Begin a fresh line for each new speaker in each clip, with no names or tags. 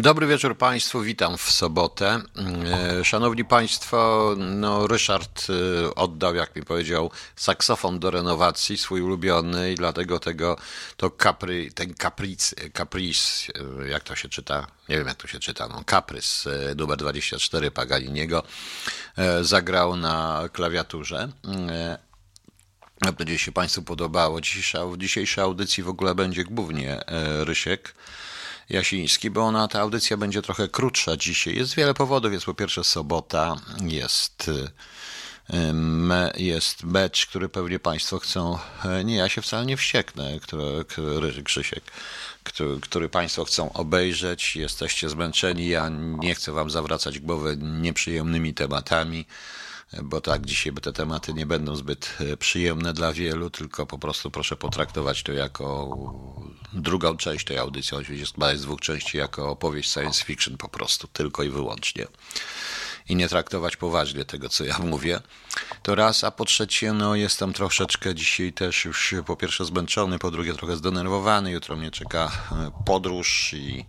Dobry wieczór Państwu, witam w sobotę. E, Szanowni Państwo, no Ryszard e, oddał, jak mi powiedział, saksofon do renowacji, swój ulubiony i dlatego tego, to kapry, ten kapric, caprice, e, jak to się czyta, nie wiem jak to się czyta, no kaprys numer 24 Paganiniego zagrał na klawiaturze. Mam nadzieję, się Państwu podobało. Dzisiejsza, w dzisiejszej audycji w ogóle będzie głównie Rysiek. Jasiński, bo ona, ta audycja będzie trochę krótsza dzisiaj. Jest wiele powodów. Jest po pierwsze sobota, jest, jest mecz, który pewnie Państwo chcą. E, nie, ja się wcale nie wścieknę, który, Krzysiek, który, który Państwo chcą obejrzeć. Jesteście zmęczeni. Ja nie chcę Wam zawracać głowy nieprzyjemnymi tematami bo tak, dzisiaj te tematy nie będą zbyt e, przyjemne dla wielu, tylko po prostu proszę potraktować to jako drugą część tej audycji, oczywiście składa z dwóch części, jako opowieść science fiction po prostu, tylko i wyłącznie. I nie traktować poważnie tego, co ja mówię. To raz, a po trzecie, no jestem troszeczkę dzisiaj też już po pierwsze zmęczony, po drugie trochę zdenerwowany. Jutro mnie czeka e, podróż i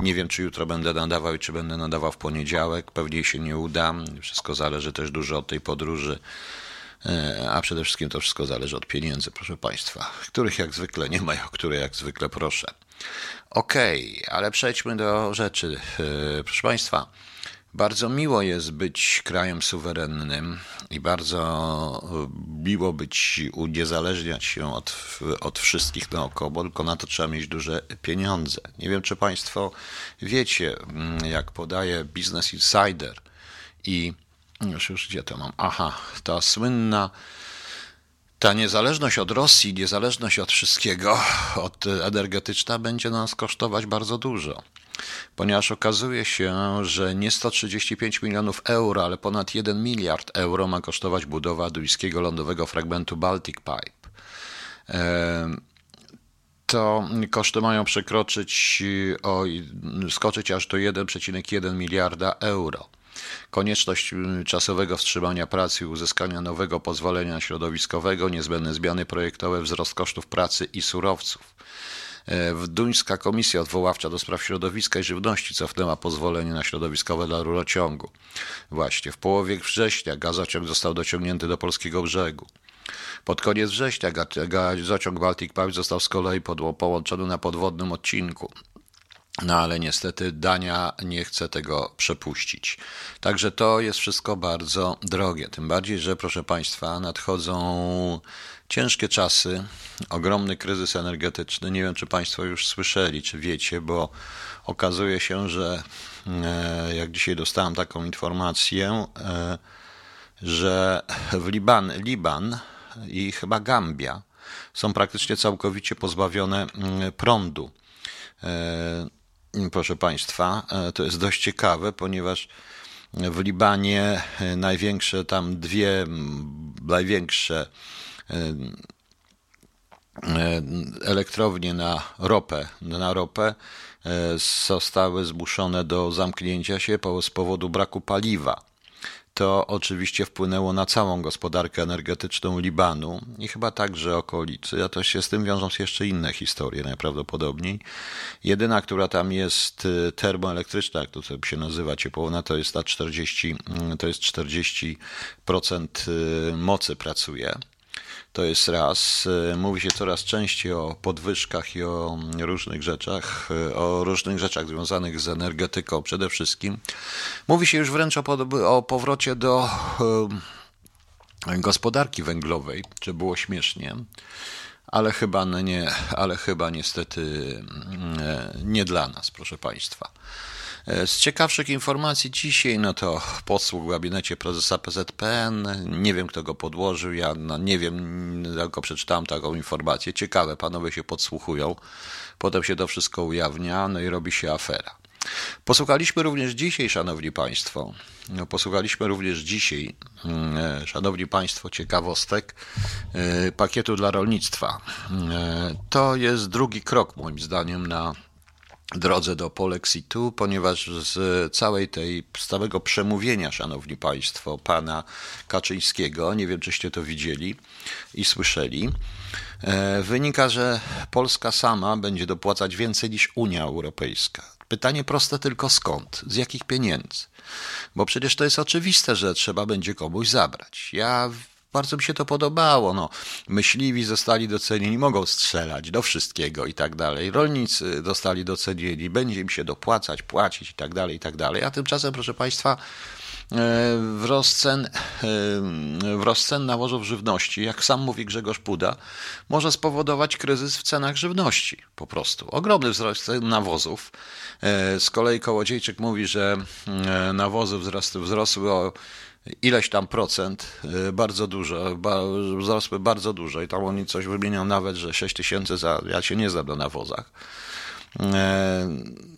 nie wiem, czy jutro będę nadawał i czy będę nadawał w poniedziałek. Pewnie się nie uda. Wszystko zależy też dużo od tej podróży. E, a przede wszystkim to wszystko zależy od pieniędzy, proszę Państwa, których jak zwykle nie mają, które jak zwykle proszę. Okej, okay, ale przejdźmy do rzeczy. E, proszę Państwa, bardzo miło jest być krajem suwerennym i bardzo miło być, uniezależniać się od, od wszystkich naokoło, tylko na to trzeba mieć duże pieniądze. Nie wiem, czy Państwo wiecie, mm, jak podaje Business Insider i już, już gdzie to mam? Aha, ta słynna ta niezależność od Rosji, niezależność od wszystkiego, od energetyczna będzie nas kosztować bardzo dużo ponieważ okazuje się, że nie 135 milionów euro, ale ponad 1 miliard euro ma kosztować budowa duńskiego lądowego fragmentu Baltic Pipe. To koszty mają przekroczyć, o, skoczyć aż do 1,1 miliarda euro. Konieczność czasowego wstrzymania pracy i uzyskania nowego pozwolenia środowiskowego, niezbędne zmiany projektowe, wzrost kosztów pracy i surowców. Duńska Komisja Odwoławcza do Spraw Środowiska i Żywności cofnęła pozwolenie na środowiskowe dla rurociągu. Właśnie w połowie września gazociąg został dociągnięty do polskiego brzegu. Pod koniec września gazociąg Baltic Pipe został z kolei połączony na podwodnym odcinku. No ale niestety Dania nie chce tego przepuścić. Także to jest wszystko bardzo drogie. Tym bardziej, że proszę Państwa, nadchodzą ciężkie czasy, ogromny kryzys energetyczny. Nie wiem, czy Państwo już słyszeli, czy wiecie, bo okazuje się, że e, jak dzisiaj dostałem taką informację, e, że w Liban, Liban i chyba Gambia są praktycznie całkowicie pozbawione mm, prądu. E, proszę Państwa, to jest dość ciekawe, ponieważ w Libanie największe tam dwie największe elektrownie na ropę, na ropę e, zostały zmuszone do zamknięcia się z powodu braku paliwa. To oczywiście wpłynęło na całą gospodarkę energetyczną Libanu i chyba także okolicy, a to się z tym wiążą się jeszcze inne historie najprawdopodobniej. Jedyna, która tam jest e, termoelektryczna, jak to się nazywa ciepłowna, to jest ta 40, to jest 40% e, mocy pracuje. To jest raz. E, mówi się coraz częściej o podwyżkach i o różnych rzeczach, e, o różnych rzeczach związanych z energetyką przede wszystkim. Mówi się już wręcz o, o powrocie do e, gospodarki węglowej, czy było śmiesznie ale chyba nie, ale chyba niestety nie dla nas, proszę Państwa. Z ciekawszych informacji dzisiaj, no to podsłuch w gabinecie prezesa PZPN. Nie wiem, kto go podłożył. Ja no, nie wiem, tylko przeczytałem taką informację. Ciekawe, panowie się podsłuchują. Potem się to wszystko ujawnia, no i robi się afera. Posłuchaliśmy również dzisiaj, Szanowni Państwo, no, posłuchaliśmy również dzisiaj, mm, Szanowni Państwo, ciekawostek e, pakietu dla rolnictwa. E, to jest drugi krok, moim zdaniem, na drodze do Polexitu, ponieważ z całej tej, z całego przemówienia, szanowni państwo, pana Kaczyńskiego, nie wiem czyście to widzieli i słyszeli, e, wynika, że Polska sama będzie dopłacać więcej niż Unia Europejska. Pytanie proste tylko skąd? Z jakich pieniędzy? Bo przecież to jest oczywiste, że trzeba będzie komuś zabrać. Ja bardzo mi się to podobało. No, myśliwi zostali docenieni, mogą strzelać do wszystkiego i tak dalej. Rolnicy zostali docenieni, będzie im się dopłacać, płacić i tak dalej, i tak dalej. A tymczasem, proszę Państwa, wzrost cen, wzrost cen nawozów żywności, jak sam mówi Grzegorz Puda, może spowodować kryzys w cenach żywności po prostu. Ogromny wzrost cen nawozów. Z kolei Kołodziejczyk mówi, że nawozy wzrosły, wzrosły o ileś tam procent, bardzo dużo, wzrosły bardzo dużo i tam oni coś wymienią nawet, że 6 tysięcy za, ja się nie znam na nawozach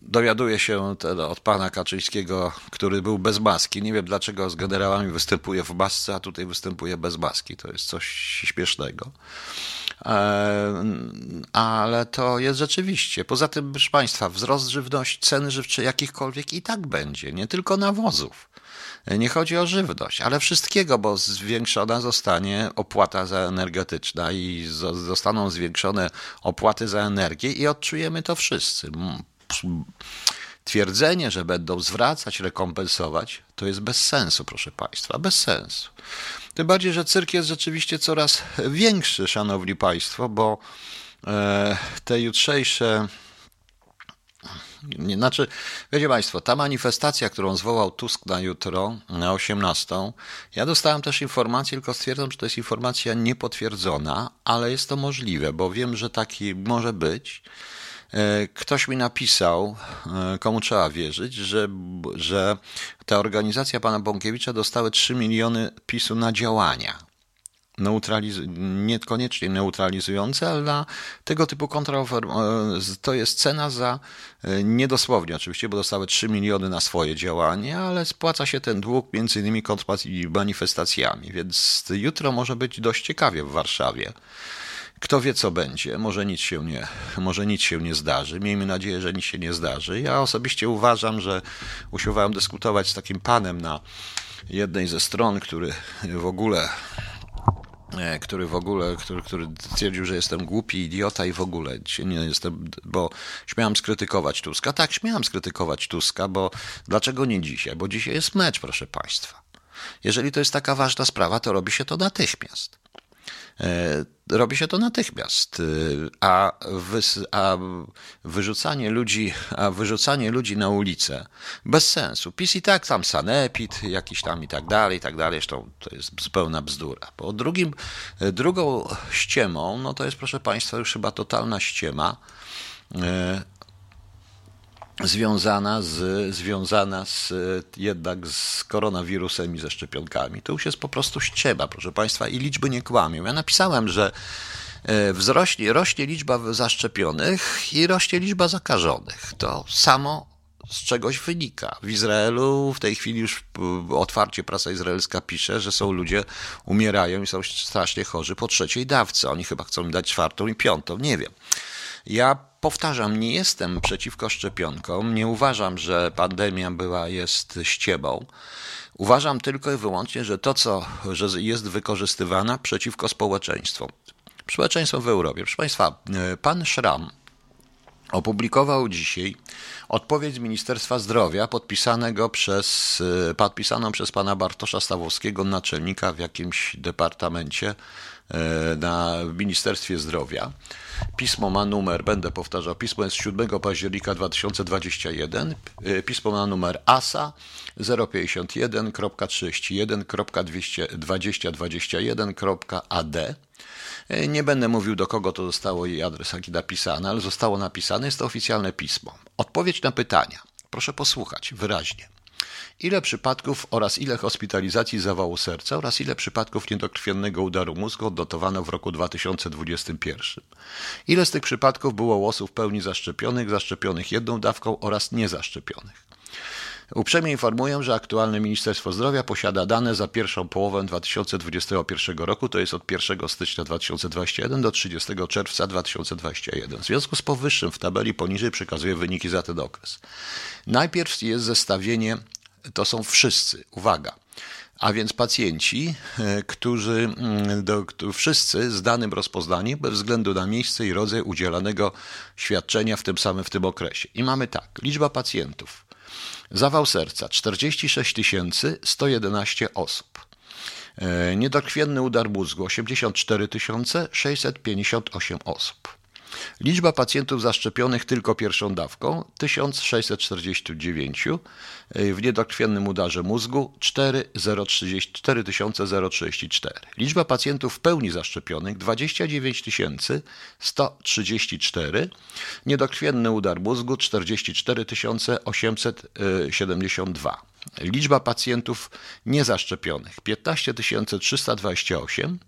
dowiaduje się od pana Kaczyńskiego, który był bez maski. Nie wiem dlaczego z generałami występuje w masce, a tutaj występuje bez maski. To jest coś śmiesznego. Ale to jest rzeczywiście. Poza tym, proszę Państwa, wzrost żywności, ceny żywcze jakichkolwiek i tak będzie, nie tylko nawozów. Nie chodzi o żywność, ale wszystkiego, bo zwiększona zostanie opłata za energetyczna i zostaną zwiększone opłaty za energię i odczujemy to wszyscy. Twierdzenie, że będą zwracać, rekompensować, to jest bez sensu, proszę Państwa, bez sensu. Tym bardziej, że cyrk jest rzeczywiście coraz większy, Szanowni Państwo, bo e, te jutrzejsze znaczy, wiecie Państwo, ta manifestacja, którą zwołał Tusk na jutro, na 18, ja dostałem też informację, tylko stwierdzam, że to jest informacja niepotwierdzona, ale jest to możliwe, bo wiem, że taki może być. E, ktoś mi napisał, e, komu trzeba wierzyć, że, że ta organizacja pana Bąkiewicza dostały 3 miliony PiSu na działania neutraliz- niekoniecznie neutralizujące, ale na tego typu kontraoferty to jest cena za, e, niedosłownie oczywiście, bo dostały 3 miliony na swoje działanie, ale spłaca się ten dług między innymi manifestacjami, więc jutro może być dość ciekawie w Warszawie. Kto wie, co będzie, może nic się nie, może nic się nie zdarzy. Miejmy nadzieję, że nic się nie zdarzy. Ja osobiście uważam, że usiłowałem dyskutować z takim panem na jednej ze stron, który w ogóle E, który w ogóle, który, który twierdził, że jestem głupi, idiota i w ogóle nie jestem, bo śmiałem skrytykować Tuska. Tak, śmiałem skrytykować Tuska, bo dlaczego nie dzisiaj? Bo dzisiaj jest mecz, proszę Państwa. Jeżeli to jest taka ważna sprawa, to robi się to natychmiast. E, robi się to natychmiast, e, a, a, wyrzucanie ludzi, a wyrzucanie ludzi na ulicę bez sensu. PiS i tak tam sanepid jakiś tam i tak dalej, i tak dalej, zresztą to jest zupełna bzdura. Po drugim, e, drugą ściemą, no to jest proszę Państwa już chyba totalna ściema, związana z, związana z jednak z koronawirusem i ze szczepionkami. To już jest po prostu ściema, proszę Państwa, i liczby nie kłamią. Ja napisałem, że e, wzrośnie, rośnie liczba zaszczepionych i rośnie liczba zakażonych. To samo z czegoś wynika. W Izraelu w tej chwili już otwarcie prasa izraelska pisze, że są ludzie, umierają i są strasznie chorzy po trzeciej dawce. Oni chyba chcą dać czwartą i piątą, nie wiem. Ja powtarzam, nie jestem przeciwko szczepionkom, nie uważam, że pandemia była, jest ściebą. Uważam tylko i wyłącznie, że to, co że jest wykorzystywane przeciwko społeczeństwu. Społeczeństwo w Europie. Proszę Państwa, pan Szram opublikował dzisiaj odpowiedź Ministerstwa Zdrowia podpisanego przez, podpisaną przez pana Bartosza Stawowskiego, naczelnika w jakimś departamencie E, na w Ministerstwie Zdrowia. Pismo ma numer, będę powtarzał, pismo jest 7 października 2021. E, pismo ma numer ASA 051.31.2021.ad. E, nie będę mówił do kogo to zostało i adres jaki napisane, ale zostało napisane, jest to oficjalne pismo. Odpowiedź na pytania. Proszę posłuchać wyraźnie ile przypadków oraz ile hospitalizacji zawału serca oraz ile przypadków niedokrwiennego udaru mózgu odnotowano w roku 2021. Ile z tych przypadków było osób w pełni zaszczepionych, zaszczepionych jedną dawką oraz niezaszczepionych. Uprzejmie informuję, że aktualne Ministerstwo Zdrowia posiada dane za pierwszą połowę 2021 roku, to jest od 1 stycznia 2021 do 30 czerwca 2021. W związku z powyższym w tabeli poniżej przekazuję wyniki za ten okres. Najpierw jest zestawienie to są wszyscy. Uwaga. a więc pacjenci, którzy mm, do, wszyscy z danym rozpoznaniem bez względu na miejsce i rodzaj udzielanego świadczenia w tym samym w tym okresie. I mamy tak, liczba pacjentów. Zawał serca 46 111 osób. Niedokrwienny udar mózgu 84 658 osób. Liczba pacjentów zaszczepionych tylko pierwszą dawką 1649, w niedokrwiennym udarze mózgu 4034. Liczba pacjentów w pełni zaszczepionych 29 134, niedokrwienny udar mózgu 44 872. Liczba pacjentów niezaszczepionych 15 328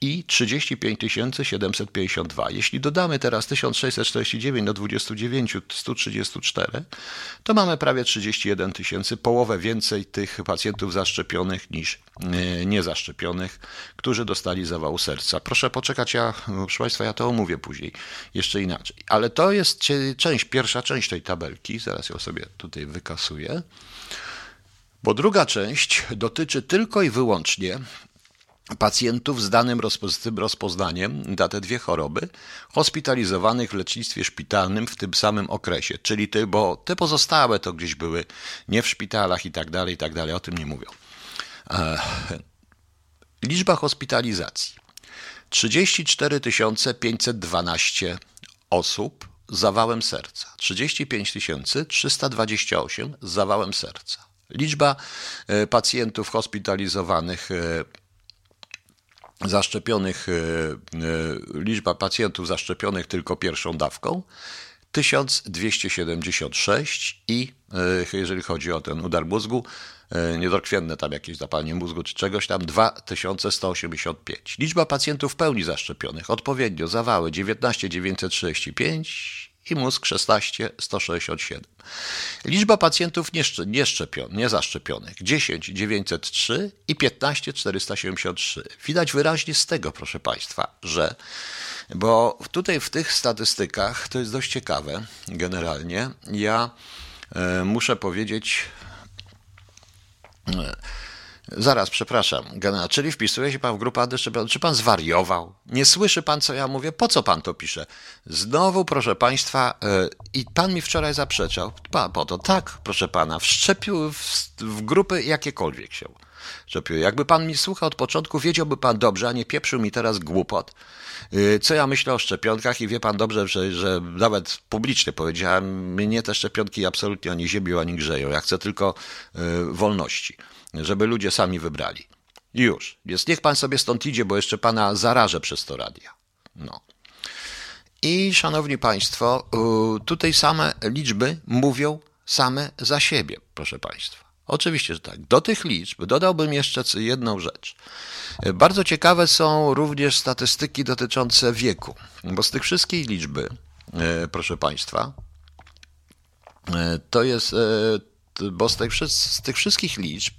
i 35 752. Jeśli dodamy teraz 1649 do 29 134, to mamy prawie 31 tysięcy, połowę więcej tych pacjentów zaszczepionych niż e, niezaszczepionych, którzy dostali zawału serca. Proszę poczekać, ja, proszę Państwa, ja to omówię później jeszcze inaczej. Ale to jest część, pierwsza część tej tabelki, zaraz ją sobie tutaj wykasuję. Bo druga część dotyczy tylko i wyłącznie pacjentów z danym rozpoznaniem na te dwie choroby, hospitalizowanych w lecznictwie szpitalnym w tym samym okresie. Czyli ty, bo te pozostałe to gdzieś były nie w szpitalach i tak dalej, i tak dalej, o tym nie mówią. E, liczba hospitalizacji. 34 512 osób z zawałem serca. 35 328 z zawałem serca. Liczba e, pacjentów hospitalizowanych e, zaszczepionych, e, liczba pacjentów zaszczepionych tylko pierwszą dawką 1276 i jeżeli chodzi o ten udar mózgu, niedokrwienne tam jakieś zapalenie mózgu czy czegoś tam 2185. Liczba pacjentów w pełni zaszczepionych odpowiednio zawały 19935 i mózg 16 167. Liczba pacjentów nieszczepionych, niezaszczepionych 10 903 i 15 473. Widać wyraźnie z tego, proszę Państwa, że bo tutaj w tych statystykach to jest dość ciekawe generalnie. Ja e, muszę powiedzieć. E, Zaraz, przepraszam, generał, czyli wpisuje się pan w grupę AD Czy pan zwariował? Nie słyszy pan, co ja mówię? Po co pan to pisze? Znowu, proszę państwa, yy, i pan mi wczoraj zaprzeczał. Pa, po to, tak, proszę pana, wszczepił w, w grupy jakiekolwiek się. Szczepił. Jakby pan mi słuchał od początku, wiedziałby pan dobrze, a nie pieprzył mi teraz głupot. Yy, co ja myślę o szczepionkach i wie pan dobrze, że, że nawet publicznie powiedziałem, mnie te szczepionki absolutnie ani ziemią, ani grzeją. Ja chcę tylko yy, wolności żeby ludzie sami wybrali. Już. Więc niech pan sobie stąd idzie, bo jeszcze pana zarażę przez to radia. No. I szanowni państwo, tutaj same liczby mówią same za siebie, proszę państwa. Oczywiście, że tak. Do tych liczb dodałbym jeszcze jedną rzecz. Bardzo ciekawe są również statystyki dotyczące wieku, bo z tych wszystkich liczby, y, proszę państwa, y, to jest bo z tych, z tych, wszystkich liczb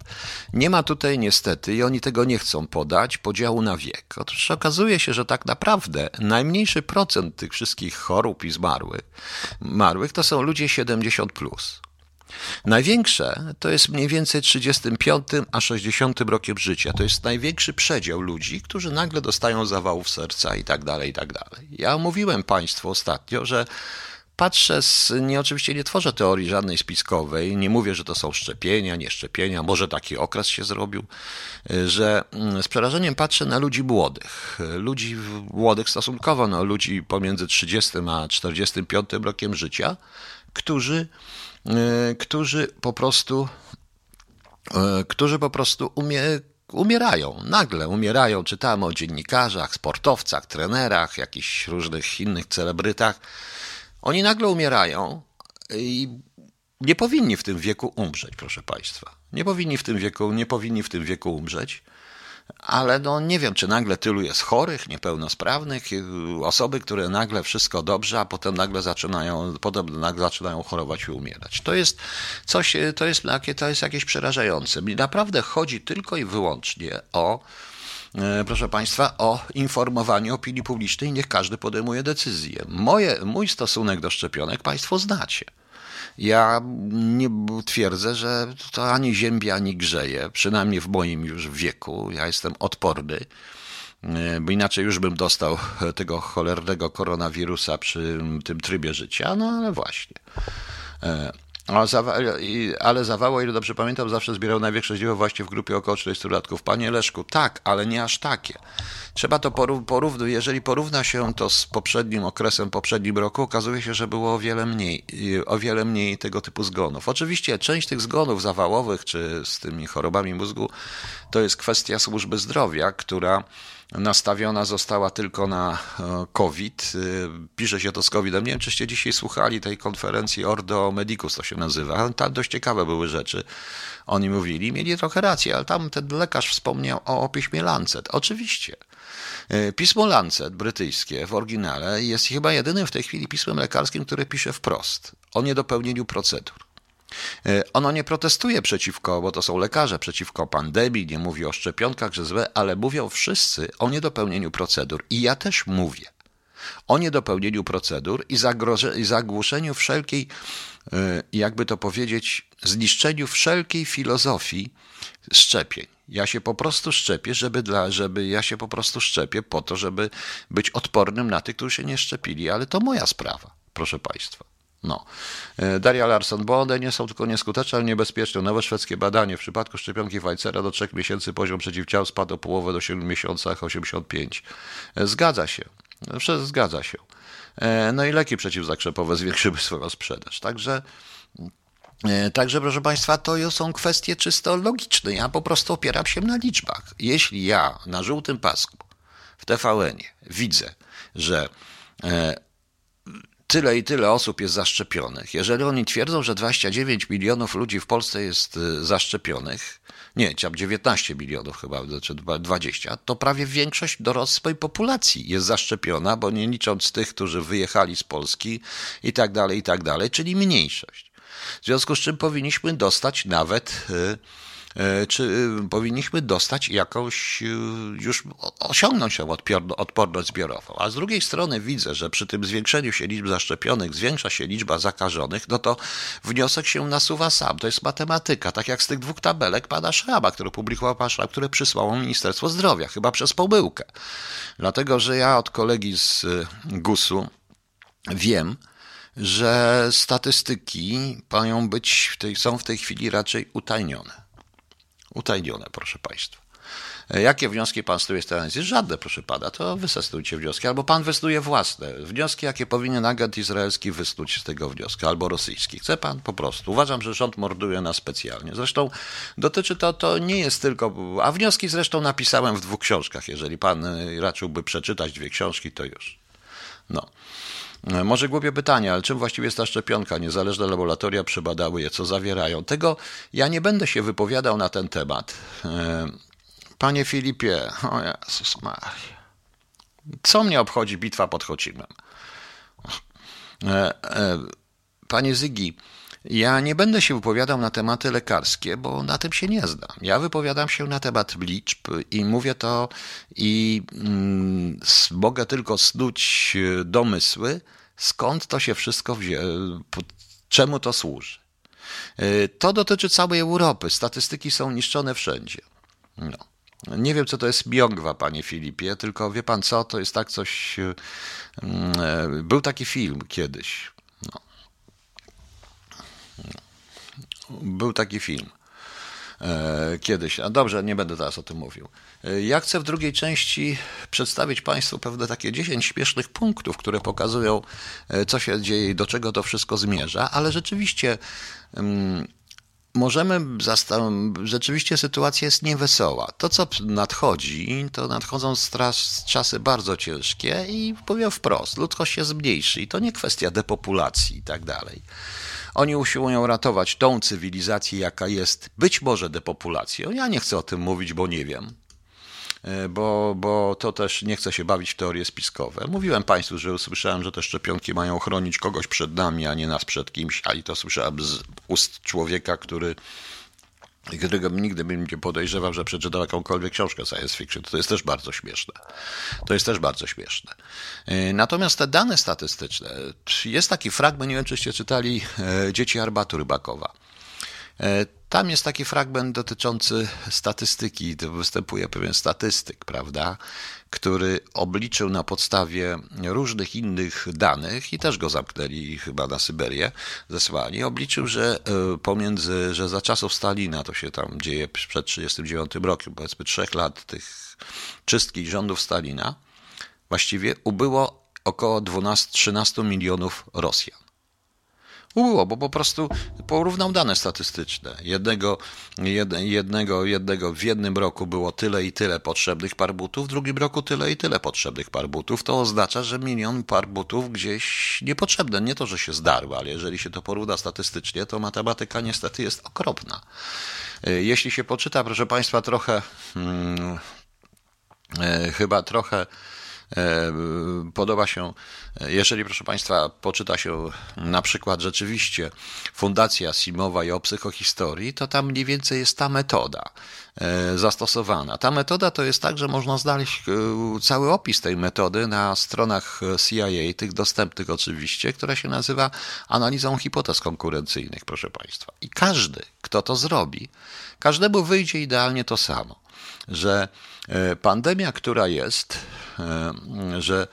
nie ma tutaj niestety, i oni tego nie chcą podać, podziału na wiek. Otóż okazuje się, że tak naprawdę najmniejszy procent tych wszystkich chorób i zmarłych, zmarłych to są ludzie 70. Plus. Największe to jest mniej więcej 35 a 60 rokiem życia. To jest największy przedział ludzi, którzy nagle dostają zawałów serca i tak dalej, i tak dalej. Ja mówiłem Państwu ostatnio, że patrzę, z, nie oczywiście nie tworzę teorii żadnej spiskowej, nie mówię, że to są szczepienia, nie szczepienia, może taki okres się zrobił, że mm, z przerażeniem patrzę na ludzi młodych, ludzi młodych stosunkowo, no, ludzi pomiędzy 30 a 45 rokiem życia, którzy, e, którzy po prostu, e, którzy po prostu umie, umierają, nagle umierają. Czytamy o dziennikarzach, sportowcach, trenerach, jakichś różnych innych celebrytach, oni nagle umierają i nie powinni w tym wieku umrzeć, proszę Państwa. Nie powinni w tym wieku, nie powinni w tym wieku umrzeć. Ale no nie wiem, czy nagle tylu jest chorych, niepełnosprawnych, osoby, które nagle wszystko dobrze, a potem nagle zaczynają, potem nagle zaczynają chorować i umierać. To jest coś, to jest, to jest jakieś przerażające. Mi naprawdę chodzi tylko i wyłącznie o proszę Państwa, o informowaniu opinii publicznej. Niech każdy podejmuje decyzję. Moje, mój stosunek do szczepionek Państwo znacie. Ja nie twierdzę, że to ani ziębi, ani grzeje, przynajmniej w moim już wieku. Ja jestem odporny, bo inaczej już bym dostał tego cholernego koronawirusa przy tym trybie życia, no ale właśnie. Ale Zawało, o ile dobrze pamiętam, zawsze zbierał największe dzieło właśnie w grupie około 40 latków. Panie Leszku, tak, ale nie aż takie. Trzeba to porównać, jeżeli porówna się to z poprzednim okresem, poprzednim roku, okazuje się, że było o wiele mniej, o wiele mniej tego typu zgonów. Oczywiście część tych zgonów zawałowych, czy z tymi chorobami mózgu, to jest kwestia służby zdrowia, która nastawiona została tylko na e, COVID. E, pisze się to z COVID-em. Nie wiem, czyście dzisiaj słuchali tej konferencji Ordo Medicus, to się nazywa. Tam dość ciekawe były rzeczy. Oni mówili, mieli trochę rację, ale tam ten lekarz wspomniał o opiśmie Lancet. Oczywiście. E, pismo Lancet brytyjskie w oryginale jest chyba jedynym w tej chwili pismem lekarskim, które pisze wprost o niedopełnieniu procedur. E, ono nie protestuje przeciwko, bo to są lekarze, przeciwko pandemii, nie mówi o szczepionkach, że złe, ale mówią wszyscy o niedopełnieniu procedur. I ja też mówię o niedopełnieniu procedur i, i zagłuszeniu wszelkiej, e, jakby to powiedzieć, zniszczeniu wszelkiej filozofii szczepień. Ja się po prostu szczepię, żeby, dla, żeby ja się po prostu szczepię po to, żeby być odpornym na tych, którzy się nie szczepili, ale to moja sprawa, proszę Państwa. No. E, Daria Larsson, bo one nie są tylko nieskuteczne, ale niebezpieczne. Nowe szwedzkie badanie. W przypadku szczepionki Pfizera do 3 miesięcy poziom przeciwciał spadł o połowę do 7 miesiącach 85. E, zgadza się. Zgadza się. E, no i leki przeciwzakrzepowe zwiększyły swoją sprzedaż. Także Także, proszę Państwa, to są kwestie czysto logiczne. Ja po prostu opieram się na liczbach. Jeśli ja na żółtym pasku w TVN-ie widzę, że tyle i tyle osób jest zaszczepionych. Jeżeli oni twierdzą, że 29 milionów ludzi w Polsce jest y, zaszczepionych, nie, 19 milionów chyba, czy 20, to prawie większość dorosłej populacji jest zaszczepiona, bo nie licząc tych, którzy wyjechali z Polski i tak dalej, i tak dalej, czyli mniejszość. W związku z czym powinniśmy dostać nawet y, E, czy e, powinniśmy dostać jakąś, e, już osiągnąć tę odporność zbiorową. A z drugiej strony widzę, że przy tym zwiększeniu się liczb zaszczepionych zwiększa się liczba zakażonych, no to wniosek się nasuwa sam. To jest matematyka, tak jak z tych dwóch tabelek pana Szraba, który publikował pan Szrab, które przysłało Ministerstwo Zdrowia, chyba przez pomyłkę. Dlatego, że ja od kolegi z GUS-u wiem, że statystyki mają być w tej, są w tej chwili raczej utajnione. Utajnione, proszę Państwa. E, jakie wnioski pan z tej analizy? Żadne, proszę pana. To wysestujcie wnioski. Albo pan wysnuje własne. Wnioski, jakie powinien agent izraelski wysnuć z tego wniosku, albo rosyjski. Chce pan po prostu. Uważam, że rząd morduje nas specjalnie. Zresztą dotyczy to, to nie jest tylko. A wnioski zresztą napisałem w dwóch książkach. Jeżeli pan e, raczyłby przeczytać dwie książki, to już. No. E, może głupie pytanie, ale czym właściwie jest ta szczepionka? Niezależne laboratoria przebadały je, co zawierają. Tego ja nie będę się wypowiadał na ten temat. E, panie Filipie, o Jezus Maria. Co mnie obchodzi bitwa pod Chocimem? E, panie Zygi, ja nie będę się wypowiadał na tematy lekarskie, bo na tym się nie znam. Ja wypowiadam się na temat liczb i mówię to i mm, mogę tylko snuć e, domysły, skąd to się wszystko wzięło, czemu to służy. E, to dotyczy całej Europy. Statystyki są niszczone wszędzie. No. Nie wiem, co to jest Miongwa, panie Filipie, tylko wie pan co, to jest tak coś. E, mm, był taki film kiedyś. Był taki film e, kiedyś. A dobrze, nie będę teraz o tym mówił. E, ja chcę w drugiej części przedstawić Państwu pewne takie 10 śmiesznych punktów, które pokazują, e, co się dzieje i do czego to wszystko zmierza, ale rzeczywiście um, możemy rzeczywiście sytuacja jest niewesoła. To, co nadchodzi, to nadchodzą czasy bardzo ciężkie i powiem wprost, ludzkość się zmniejszy i to nie kwestia depopulacji i tak dalej. Oni usiłują ratować tą cywilizację, jaka jest być może depopulacją. Ja nie chcę o tym mówić, bo nie wiem. E, bo, bo to też nie chcę się bawić w teorie spiskowe. Mówiłem Państwu, że usłyszałem, że te szczepionki mają chronić kogoś przed nami, a nie nas przed kimś, a i to słyszałem z ust człowieka, który którego nigdy bym nie podejrzewał, że przeczytał jakąkolwiek książkę science fiction. To jest też bardzo śmieszne. To jest też bardzo śmieszne. E, natomiast te dane statystyczne, jest taki fragment, nie wiem czyście czytali, e, Dzieci Arbatu Rybakowa. Tam jest taki fragment dotyczący statystyki. Występuje pewien statystyk, prawda, który obliczył na podstawie różnych innych danych i też go zamknęli chyba na Syberię, zesłali. Obliczył, że e, pomiędzy, że za czasów Stalina, to się tam dzieje przed 1939 rokiem, powiedzmy trzech lat tych czystki rządów Stalina, właściwie ubyło około 12-13 milionów Rosjan. Ubyło, bo po prostu porównał dane statystyczne. Jednego, jednego, jednego w jednym roku było tyle i tyle potrzebnych par butów, w drugim roku tyle i tyle potrzebnych par butów. To oznacza, że milion par butów gdzieś niepotrzebne. Nie to, że się zdarły, ale jeżeli się to porówna statystycznie, to matematyka niestety jest okropna. Jeśli się poczyta, proszę Państwa, trochę, hmm, chyba trochę E, podoba się, jeżeli proszę Państwa poczyta się na przykład rzeczywiście Fundacja Simowa i o psychohistorii, to tam mniej więcej jest ta metoda e, zastosowana. Ta metoda to jest tak, że można znaleźć e, cały opis tej metody na stronach CIA, tych dostępnych oczywiście, która się nazywa analizą hipotez konkurencyjnych, proszę Państwa. I każdy, kto to zrobi, każdemu wyjdzie idealnie to samo, że pandemia, która jest, E, że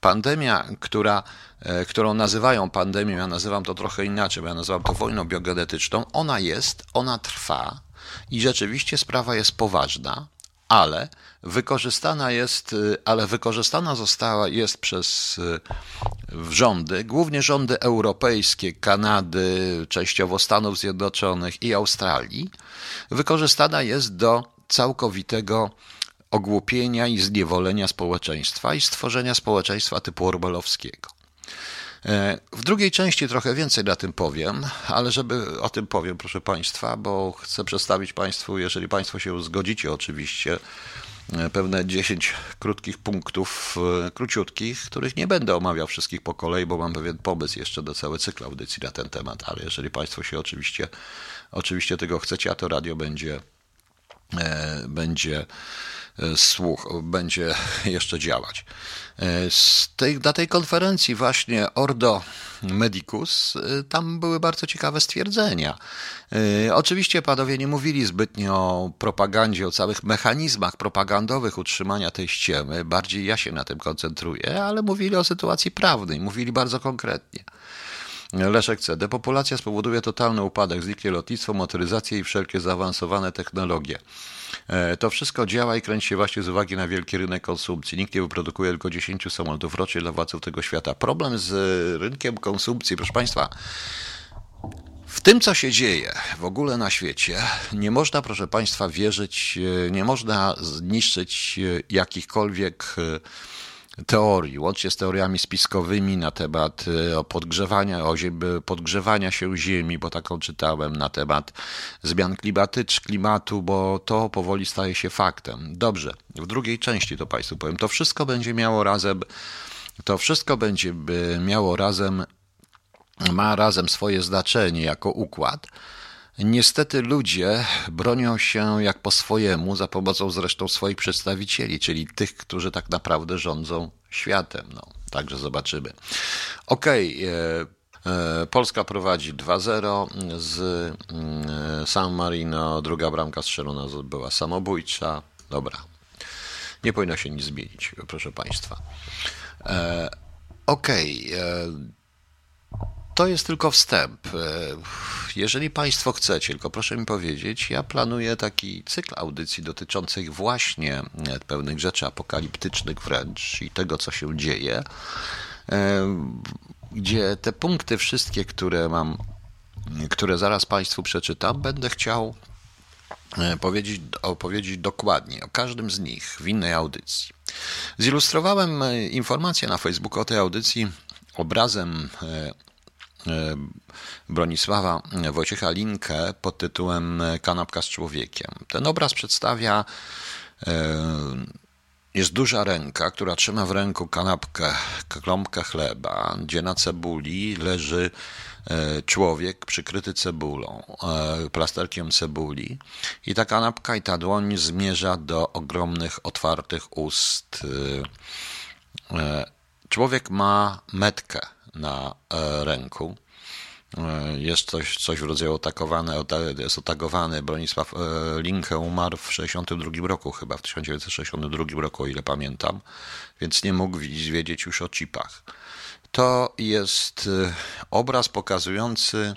pandemia, która, e, którą nazywają pandemią, ja nazywam to trochę inaczej, bo ja nazywam to wojną biogenetyczną, ona jest, ona trwa i rzeczywiście sprawa jest poważna, ale wykorzystana jest, e, ale wykorzystana została jest przez rządy, głównie rządy europejskie, Kanady, częściowo Stanów Zjednoczonych i Australii, wykorzystana jest do całkowitego ogłupienia i zniewolenia społeczeństwa i stworzenia społeczeństwa typu orwellowskiego. E, w drugiej części trochę więcej na tym powiem, ale żeby o tym powiem, proszę Państwa, bo chcę przedstawić Państwu, jeżeli Państwo się zgodzicie oczywiście, e, pewne 10 krótkich punktów, e, króciutkich, których nie będę omawiał wszystkich po kolei, bo mam pewien pomysł jeszcze do cały cykl audycji na ten temat, ale jeżeli Państwo się oczywiście, oczywiście tego chcecie, a to radio będzie, będzie słuch będzie jeszcze działać. E, tej, na tej konferencji właśnie Ordo Medicus, e, tam były bardzo ciekawe stwierdzenia. E, oczywiście panowie nie mówili zbytnio o propagandzie, o całych mechanizmach propagandowych utrzymania tej ściemy, bardziej ja się na tym koncentruję, ale mówili o sytuacji prawnej, mówili bardzo konkretnie. Leszek C. Depopulacja spowoduje totalny upadek, zniknie lotnictwo, motoryzację i wszelkie zaawansowane technologie. E, to wszystko działa i kręci się właśnie z uwagi na wielki rynek konsumpcji. Nikt nie wyprodukuje tylko 10 samolotów rocznie dla władców tego świata. Problem z rynkiem konsumpcji, proszę Państwa, w tym, co się dzieje w ogóle na świecie, nie można, proszę Państwa, wierzyć, e, nie można zniszczyć e, jakichkolwiek teorii, łącznie z teoriami spiskowymi na temat e, podgrzewania, podgrzewania się Ziemi, bo taką czytałem, na temat zmian klimatycznych, klimatu, bo to powoli staje się faktem. Dobrze, w drugiej części to Państwu powiem. To wszystko będzie miało razem, to wszystko będzie miało razem, ma razem swoje znaczenie jako układ. Niestety ludzie bronią się jak po swojemu, za pomocą zresztą swoich przedstawicieli, czyli tych, którzy tak naprawdę rządzą światem. No, także zobaczymy. Okej. Okay, e, e, Polska prowadzi 2-0 z mm, San Marino. Druga bramka strzelona była samobójcza. Dobra. Nie powinno się nic zmienić, proszę Państwa. E, okej. Okay. To jest tylko wstęp. E, jeżeli Państwo chcecie, tylko proszę mi powiedzieć, ja planuję taki cykl audycji dotyczących właśnie e, pewnych rzeczy apokaliptycznych wręcz i tego, co się dzieje, e, gdzie te punkty wszystkie, które mam, które zaraz Państwu przeczytam, będę chciał powiedzieć, opowiedzieć dokładnie o każdym z nich w innej audycji. Zilustrowałem informację na Facebooku o tej audycji obrazem Bronisława Wojciecha Linkę pod tytułem Kanapka z człowiekiem. Ten obraz przedstawia e, jest duża ręka, która trzyma w ręku kanapkę, kląbkę chleba, gdzie na cebuli leży człowiek przykryty cebulą, plasterkiem cebuli i ta kanapka i ta dłoń zmierza do ogromnych, otwartych ust. Człowiek ma metkę na ręku E, jest coś, coś w rodzaju otakowane, jest otagowany. Bronisław e, Linke umarł w 1962 roku, chyba w 1962 roku, o ile pamiętam, więc nie mógł wiedzieć już o chipach. To jest e, obraz pokazujący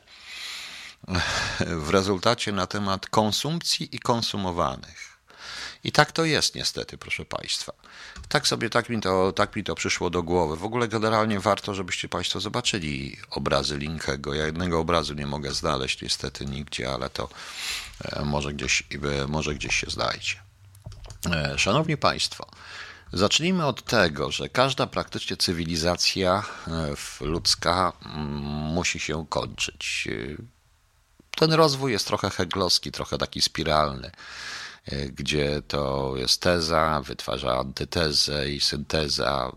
w rezultacie na temat konsumpcji i konsumowanych. I tak to jest niestety, proszę Państwa. Tak sobie, tak mi, to, tak mi to przyszło do głowy. W ogóle generalnie warto, żebyście Państwo zobaczyli obrazy Linkego. Ja jednego obrazu nie mogę znaleźć niestety nigdzie, ale to e, może gdzieś, e, może gdzieś się znajdzie. E, szanowni Państwo, zacznijmy od tego, że każda praktycznie cywilizacja ludzka mm, musi się kończyć. Ten rozwój jest trochę heglowski, trochę taki spiralny. E, gdzie to jest teza, wytwarza antytezę i synteza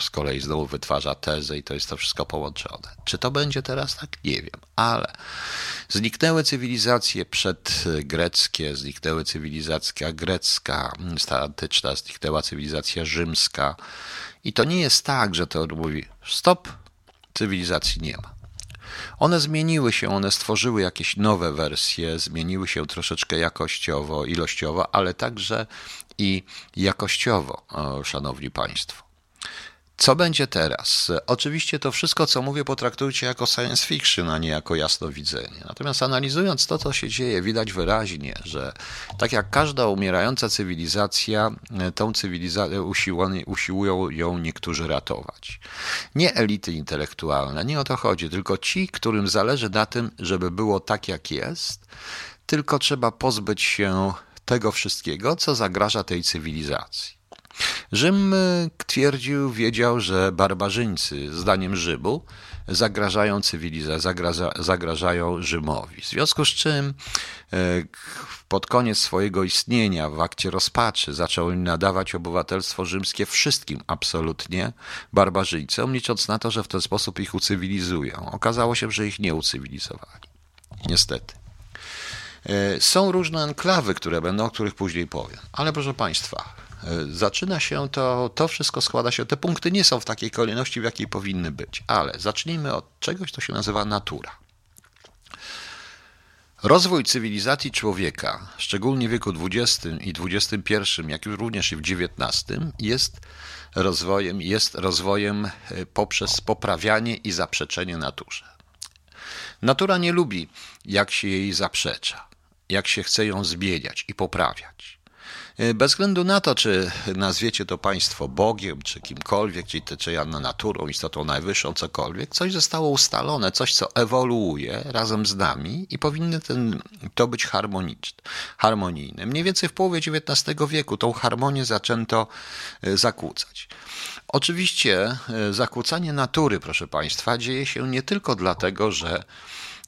z kolei znowu wytwarza tezę i to jest to wszystko połączone. Czy to będzie teraz tak? Nie wiem, ale zniknęły cywilizacje przedgreckie, zniknęły cywilizacja grecka, ta antyczna, zniknęła cywilizacja rzymska i to nie jest tak, że to mówi stop, cywilizacji nie ma. One zmieniły się, one stworzyły jakieś nowe wersje, zmieniły się troszeczkę jakościowo, ilościowo, ale także i jakościowo, szanowni państwo. Co będzie teraz? Oczywiście to wszystko, co mówię, potraktujcie jako science fiction, a nie jako jasnowidzenie. Natomiast analizując to, co się dzieje, widać wyraźnie, że tak jak każda umierająca cywilizacja, tą cywilizację usiłują ją niektórzy ratować. Nie elity intelektualne, nie o to chodzi, tylko ci, którym zależy na tym, żeby było tak, jak jest, tylko trzeba pozbyć się tego wszystkiego, co zagraża tej cywilizacji. Rzym e, twierdził, wiedział, że barbarzyńcy, zdaniem Rzymu, zagrażają cywilizacji, zagraża, zagrażają Rzymowi. W związku z czym e, pod koniec swojego istnienia w akcie rozpaczy zaczął nadawać obywatelstwo rzymskie wszystkim absolutnie barbarzyńcom, licząc na to, że w ten sposób ich ucywilizują. Okazało się, że ich nie ucywilizowali. Niestety. E, są różne enklawy, które będą, o których później powiem. Ale proszę Państwa, zaczyna się to, to wszystko składa się, te punkty nie są w takiej kolejności, w jakiej powinny być, ale zacznijmy od czegoś, co się nazywa natura. Rozwój cywilizacji człowieka, szczególnie w wieku XX i XXI, jak również i w XIX, jest rozwojem, jest rozwojem e, poprzez poprawianie i zaprzeczenie naturze. Natura nie lubi, jak się jej zaprzecza, jak się chce ją zmieniać i poprawiać. E, bez względu na to, czy nazwiecie to państwo Bogiem, czy kimkolwiek, czy, czy naturą, istotą najwyższą, cokolwiek, coś zostało ustalone, coś, co ewoluuje razem z nami i powinny ten, to być harmoniczne, harmonijne. Mniej więcej w połowie XIX wieku tą harmonię zaczęto e, zakłócać. Oczywiście e, zakłócanie natury, proszę Państwa, dzieje się nie tylko dlatego, że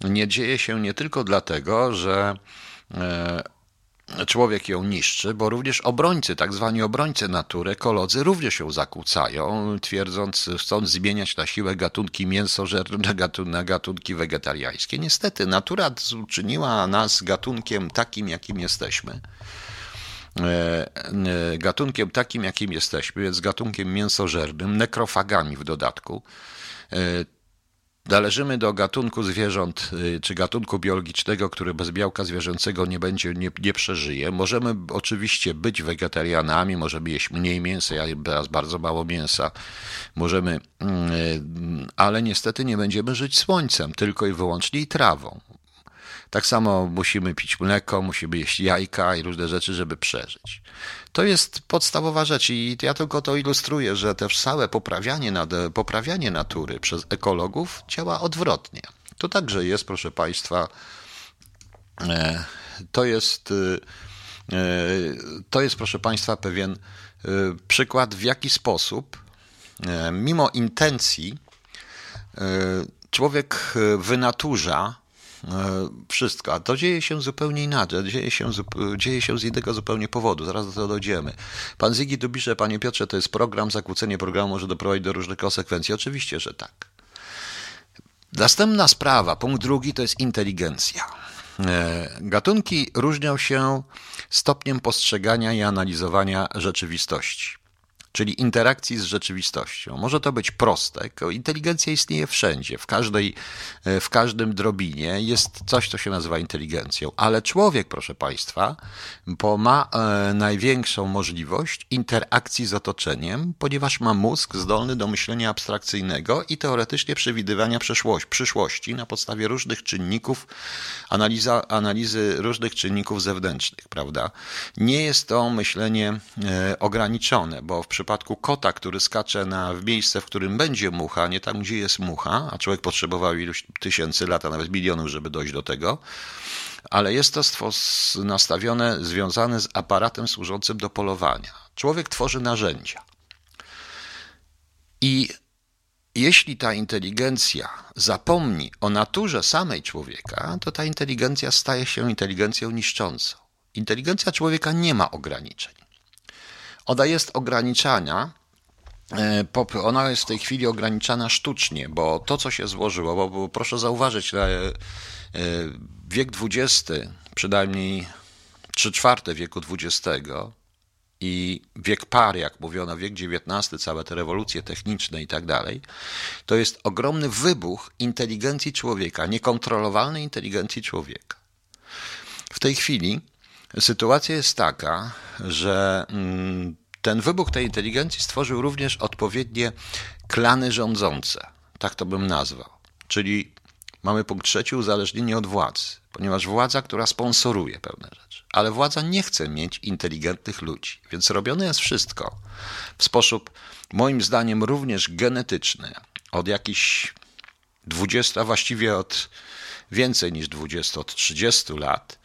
nie dzieje się nie tylko dlatego, że człowiek ją niszczy, bo również obrońcy, tak zwani obrońcy natury, ekolodzy, również ją zakłócają, twierdząc, chcąc zmieniać na siłę gatunki mięsożerne na gatunki wegetariańskie. Niestety, natura uczyniła nas gatunkiem takim, jakim jesteśmy e, e, gatunkiem takim, jakim jesteśmy, więc gatunkiem mięsożernym, nekrofagami w dodatku. Należymy do gatunku zwierząt, y, czy gatunku biologicznego, który bez białka zwierzęcego nie będzie, nie, nie przeżyje. Możemy oczywiście być wegetarianami, możemy jeść mniej mięsa, ja teraz bardzo mało mięsa. Możemy, mm, y, ale niestety nie będziemy żyć słońcem, tylko i wyłącznie trawą. Tak samo musimy pić mleko, musimy jeść jajka i różne rzeczy, żeby przeżyć. To jest podstawowa rzecz i ja tylko to ilustruję, że też całe poprawianie, poprawianie natury przez ekologów działa odwrotnie. To także jest, proszę Państwa, e, to jest, e, to jest, proszę Państwa, pewien e, przykład, w jaki sposób, mimo intencji, człowiek wynaturza E, wszystko. A to dzieje się zupełnie inaczej, dzieje się, dzieje się z innego zupełnie powodu. Zaraz do tego dojdziemy. Pan Zigi tu pisze, panie Piotrze, to jest program, zakłócenie programu może doprowadzić do różnych konsekwencji. Oczywiście, że tak. Następna sprawa, punkt drugi, to jest inteligencja. E, gatunki różnią się stopniem postrzegania i analizowania rzeczywistości czyli interakcji z rzeczywistością. Może to być proste. Inteligencja istnieje wszędzie, w, każdej, e, w każdym drobinie jest coś, co się nazywa inteligencją, ale człowiek, proszę Państwa, ma e, największą możliwość interakcji z otoczeniem, ponieważ ma mózg zdolny do myślenia abstrakcyjnego i teoretycznie przewidywania przyszłości, przyszłości na podstawie różnych czynników, analiza, analizy różnych czynników zewnętrznych, prawda? Nie jest to myślenie e, ograniczone, bo w przypadku przypadku kota, który skacze na, w miejsce, w którym będzie mucha, nie tam, gdzie jest mucha, a człowiek potrzebował iluś tysięcy lat, a nawet milionów, żeby dojść do tego, ale jest to nastawione, związane z aparatem służącym do polowania. Człowiek tworzy narzędzia. I jeśli ta inteligencja zapomni o naturze samej człowieka, to ta inteligencja staje się inteligencją niszczącą. Inteligencja człowieka nie ma ograniczeń. Ona jest ograniczana, e, ona jest w tej chwili ograniczana sztucznie, bo to, co się złożyło, bo, bo proszę zauważyć, e, wiek XX, przynajmniej 3 czwarte wieku XX i wiek par, jak mówiono, wiek XIX, całe te rewolucje techniczne i tak dalej, to jest ogromny wybuch inteligencji człowieka, niekontrolowalnej inteligencji człowieka. W tej chwili Sytuacja jest taka, że mm, ten wybuch tej inteligencji stworzył również odpowiednie klany rządzące. Tak to bym nazwał. Czyli mamy punkt trzeci, uzależnienie od władzy, ponieważ władza, która sponsoruje pewne rzeczy, ale władza nie chce mieć inteligentnych ludzi, więc robione jest wszystko w sposób, moim zdaniem, również genetyczny, od jakichś 20, a właściwie od więcej niż 20, od 30 lat,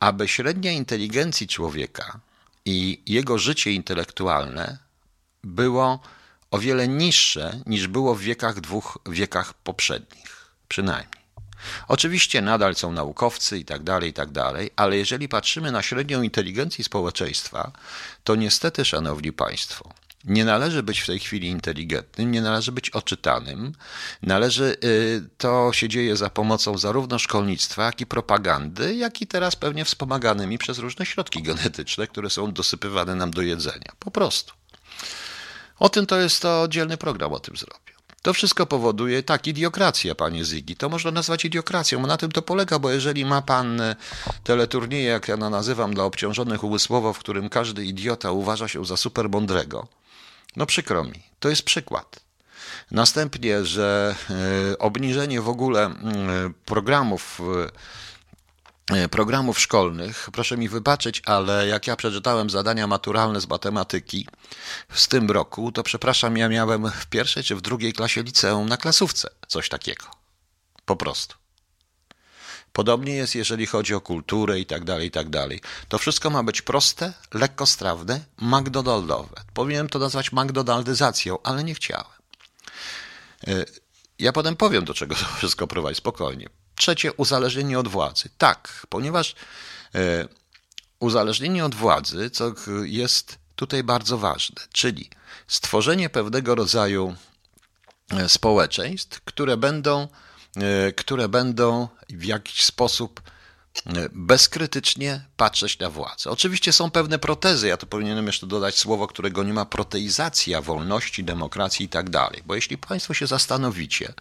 aby średnia inteligencji człowieka i jego życie intelektualne było o wiele niższe niż było w wiekach dwóch wiekach poprzednich, przynajmniej. Oczywiście nadal są naukowcy i tak dalej, i tak dalej, ale jeżeli patrzymy na średnią inteligencji społeczeństwa, to niestety, szanowni państwo, nie należy być w tej chwili inteligentnym, nie należy być oczytanym. Należy, y, to się dzieje za pomocą zarówno szkolnictwa, jak i propagandy, jak i teraz pewnie wspomaganymi przez różne środki genetyczne, które są dosypywane nam do jedzenia. Po prostu. O tym to jest to oddzielny program, o tym zrobię. To wszystko powoduje, tak, idiokracja, panie Zygi. To można nazwać idiokracją. Na tym to polega, bo jeżeli ma pan e, teleturnieje, jak ja nazywam, dla obciążonych umysłowo, w którym każdy idiota uważa się za super mądrego, no przykro mi, to jest przykład. Następnie, że e, obniżenie w ogóle e, programów e, programów szkolnych. Proszę mi wybaczyć, ale jak ja przeczytałem zadania maturalne z matematyki w tym roku, to przepraszam, ja miałem w pierwszej czy w drugiej klasie liceum na klasówce coś takiego. Po prostu. Podobnie jest, jeżeli chodzi o kulturę i tak dalej, i tak dalej. To wszystko ma być proste, lekkostrawne, McDonaldowe. Powinienem to nazwać McDonaldyzacją, ale nie chciałem. E, ja potem powiem, do czego to wszystko prowadzi, spokojnie. Trzecie, uzależnienie od władzy. Tak, ponieważ e, uzależnienie od władzy, co jest tutaj bardzo ważne, czyli stworzenie pewnego rodzaju e, społeczeństw, które będą które będą w jakiś sposób e, bezkrytycznie patrzeć na władzę. Oczywiście są pewne protezy, ja tu powinienem jeszcze dodać słowo, którego nie ma, proteizacja wolności, demokracji i tak dalej. Bo jeśli Państwo się zastanowicie,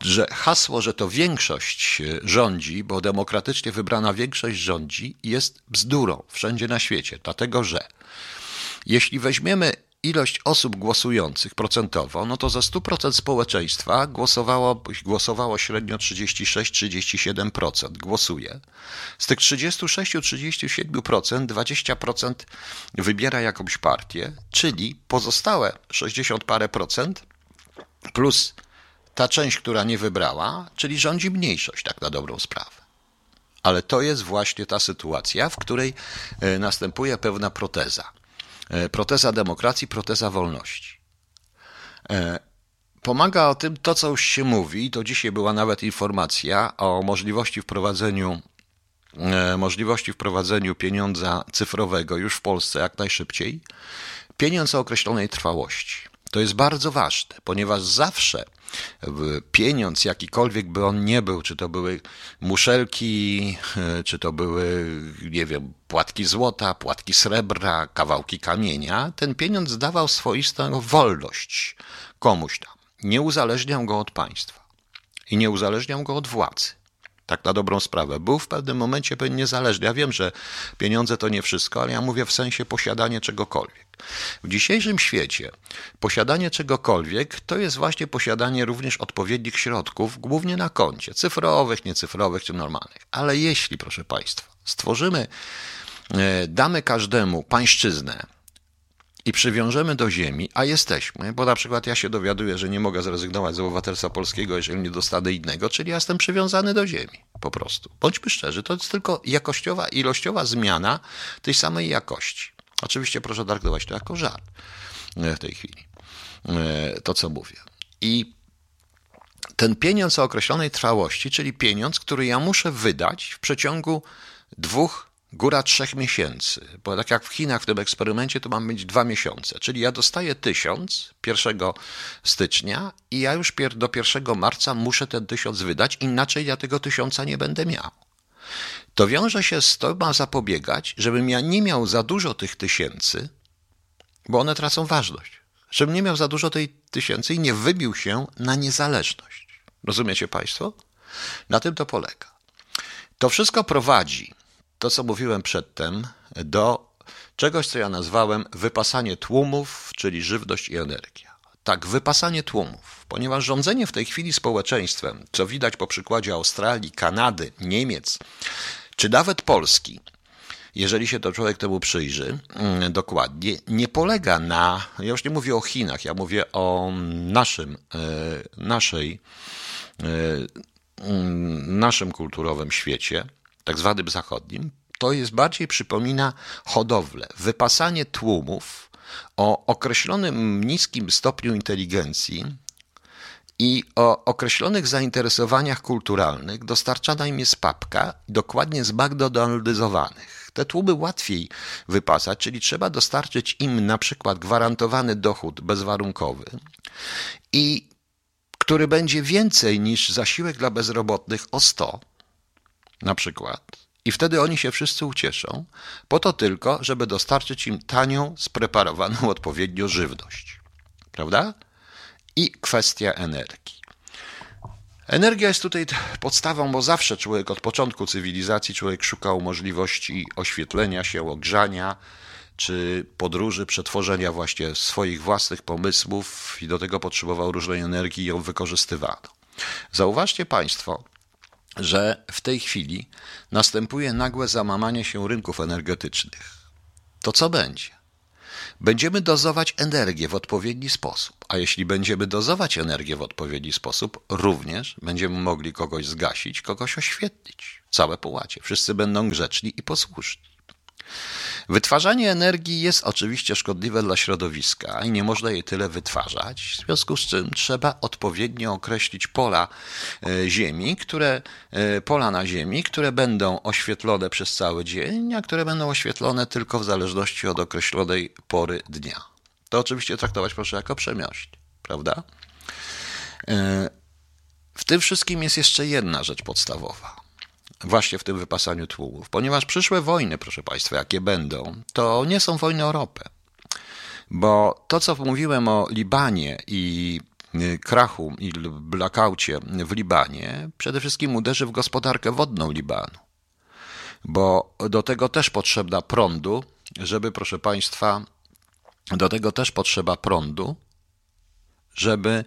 że hasło, że to większość e, rządzi, bo demokratycznie wybrana większość rządzi, jest bzdurą wszędzie na świecie, dlatego że jeśli weźmiemy ilość osób głosujących procentowo, no to za 100% społeczeństwa głosowało, głosowało średnio 36-37% głosuje. Z tych 36-37% 20% wybiera jakąś partię, czyli pozostałe 60 parę procent plus ta część, która nie wybrała, czyli rządzi mniejszość, tak na dobrą sprawę. Ale to jest właśnie ta sytuacja, w której e, następuje pewna proteza. E, proteza demokracji, proteza wolności. E, pomaga o tym to, co już się mówi, to dzisiaj była nawet informacja o możliwości wprowadzeniu e, możliwości wprowadzeniu pieniądza cyfrowego już w Polsce jak najszybciej. Pieniądz o określonej trwałości. To jest bardzo ważne, ponieważ zawsze pieniądz, jakikolwiek by on nie był, czy to były muszelki, czy to były, nie wiem, płatki złota, płatki srebra, kawałki kamienia, ten pieniądz dawał swoistą wolność komuś tam. Nie uzależniał go od państwa i nie uzależniał go od władzy. Tak na dobrą sprawę. Był w pewnym momencie pewnie niezależny. Ja wiem, że pieniądze to nie wszystko, ale ja mówię w sensie posiadanie czegokolwiek. W dzisiejszym świecie posiadanie czegokolwiek to jest właśnie posiadanie również odpowiednich środków, głównie na koncie, cyfrowych, niecyfrowych czy normalnych. Ale jeśli, proszę Państwa, stworzymy, e, damy każdemu pańszczyznę, i przywiążemy do ziemi, a jesteśmy, bo na przykład ja się dowiaduję, że nie mogę zrezygnować z obywatelstwa polskiego, jeżeli nie dostanę innego, czyli ja jestem przywiązany do ziemi, po prostu. Bądźmy szczerzy, to jest tylko jakościowa, ilościowa zmiana tej samej jakości. Oczywiście proszę traktować to jako żart e, w tej chwili, e, to co mówię. I ten pieniądz o określonej trwałości, czyli pieniądz, który ja muszę wydać w przeciągu dwóch, góra trzech miesięcy, bo tak jak w Chinach w tym eksperymencie to mam mieć dwa miesiące, czyli ja dostaję tysiąc 1 stycznia i ja już do 1 marca muszę ten tysiąc wydać, inaczej ja tego tysiąca nie będę miał. To wiąże się z to, ma zapobiegać, żebym ja nie miał za dużo tych tysięcy, bo one tracą ważność. Żebym nie miał za dużo tej tysięcy i nie wybił się na niezależność. Rozumiecie Państwo? Na tym to polega. To wszystko prowadzi, to co mówiłem przedtem, do czegoś, co ja nazwałem wypasanie tłumów, czyli żywność i energia. Tak, wypasanie tłumów, ponieważ rządzenie w tej chwili społeczeństwem, co widać po przykładzie Australii, Kanady, Niemiec, czy nawet Polski, jeżeli się to człowiek temu przyjrzy mm, dokładnie, nie polega na, ja już nie mówię o Chinach, ja mówię o naszym, e, naszej, e, mm, naszym kulturowym świecie, tak zwanym zachodnim, to jest bardziej przypomina hodowlę, wypasanie tłumów o określonym niskim stopniu inteligencji, i o określonych zainteresowaniach kulturalnych dostarczana im jest papka, dokładnie zmagdonaldyzowanych. Te tłumy łatwiej wypasać, czyli trzeba dostarczyć im na przykład gwarantowany dochód bezwarunkowy i który będzie więcej niż zasiłek dla bezrobotnych o 100 na przykład. I wtedy oni się wszyscy ucieszą, po to tylko, żeby dostarczyć im tanią, spreparowaną odpowiednio żywność. Prawda? i kwestia energii. Energia jest tutaj podstawą, bo zawsze człowiek od początku cywilizacji człowiek szukał możliwości oświetlenia się, ogrzania, czy podróży, przetworzenia właśnie swoich własnych pomysłów i do tego potrzebował różnej energii i ją wykorzystywano. Zauważcie Państwo, że w tej chwili następuje nagłe zamamanie się rynków energetycznych. To co będzie? Będziemy dozować energię w odpowiedni sposób, a jeśli będziemy dozować energię w odpowiedni sposób, również będziemy mogli kogoś zgasić, kogoś oświetlić. Całe połacie. Wszyscy będą grzeczni i posłuszni. Wytwarzanie energii jest oczywiście szkodliwe dla środowiska i nie można jej tyle wytwarzać, w związku z czym trzeba odpowiednio określić pola e, Ziemi, które, e, pola na Ziemi, które będą oświetlone przez cały dzień, a które będą oświetlone tylko w zależności od określonej pory dnia. To oczywiście traktować proszę jako przemiośl, prawda? E, w tym wszystkim jest jeszcze jedna rzecz podstawowa właśnie w tym wypasaniu tłumów. Ponieważ przyszłe wojny, proszę Państwa, jakie będą, to nie są wojny o ropę. Bo to, co mówiłem o Libanie i y, krachu i blackoutie w Libanie, przede wszystkim uderzy w gospodarkę wodną Libanu. Bo do tego też potrzebna prądu, żeby, proszę Państwa, do tego też potrzeba prądu, żeby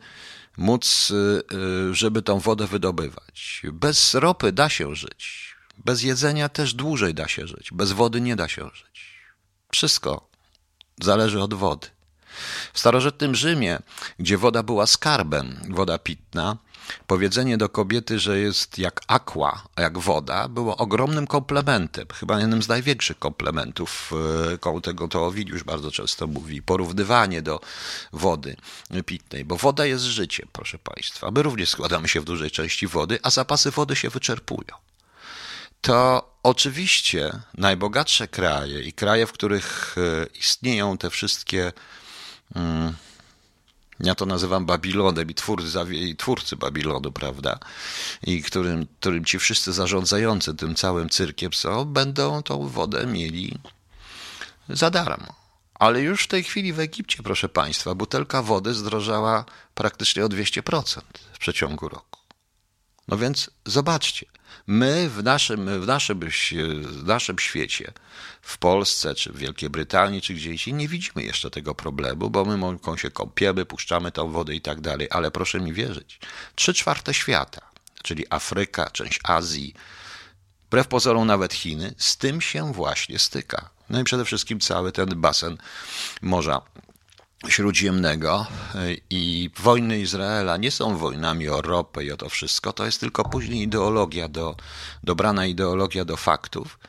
móc, y, y, żeby tą wodę wydobywać. Bez ropy da się żyć. Bez jedzenia też dłużej da się żyć. Bez wody nie da się żyć. Wszystko zależy od wody. W starożytnym Rzymie, gdzie woda była skarbem, woda pitna, Powiedzenie do kobiety, że jest jak aqua, jak woda, było ogromnym komplementem, chyba jednym z największych komplementów. E, koło tego to Owidiusz bardzo często mówi. Porównywanie do wody pitnej, bo woda jest życiem, proszę Państwa. My również składamy się w dużej części wody, a zapasy wody się wyczerpują. To oczywiście najbogatsze kraje i kraje, w których e, istnieją te wszystkie. Ja to nazywam Babilonem i twórcy, twórcy Babilonu, prawda? I którym, którym ci wszyscy zarządzający tym całym cyrkiem są, będą tą wodę mieli za darmo. Ale już w tej chwili w Egipcie, proszę Państwa, butelka wody zdrożała praktycznie o 200% w przeciągu roku. No więc zobaczcie, my w naszym, w naszym, w naszym świecie, w Polsce, czy w Wielkiej Brytanii, czy gdzieś nie widzimy jeszcze tego problemu, bo my mogą się kąpiemy, puszczamy tą wodę i tak dalej, ale proszę mi wierzyć, trzy czwarte świata, czyli Afryka, część Azji, wbrew pozorom nawet Chiny, z tym się właśnie styka. No i przede wszystkim cały ten basen Morza Śródziemnego i wojny Izraela nie są wojnami o ropę i o to wszystko, to jest tylko później ideologia, do, dobrana ideologia do faktów.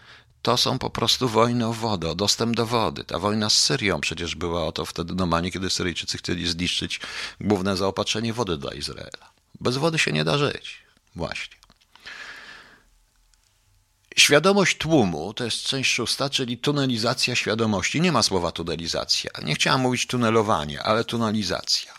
To są po prostu wojny o wodę, o dostęp do wody. Ta wojna z Syrią przecież była o to wtedy normalnie, kiedy Syryjczycy chcieli zniszczyć główne zaopatrzenie wody dla Izraela. Bez wody się nie da żyć. Właśnie. Świadomość tłumu to jest część szósta, czyli tunelizacja świadomości. Nie ma słowa tunelizacja. Nie chciałam mówić tunelowanie, ale tunelizacja.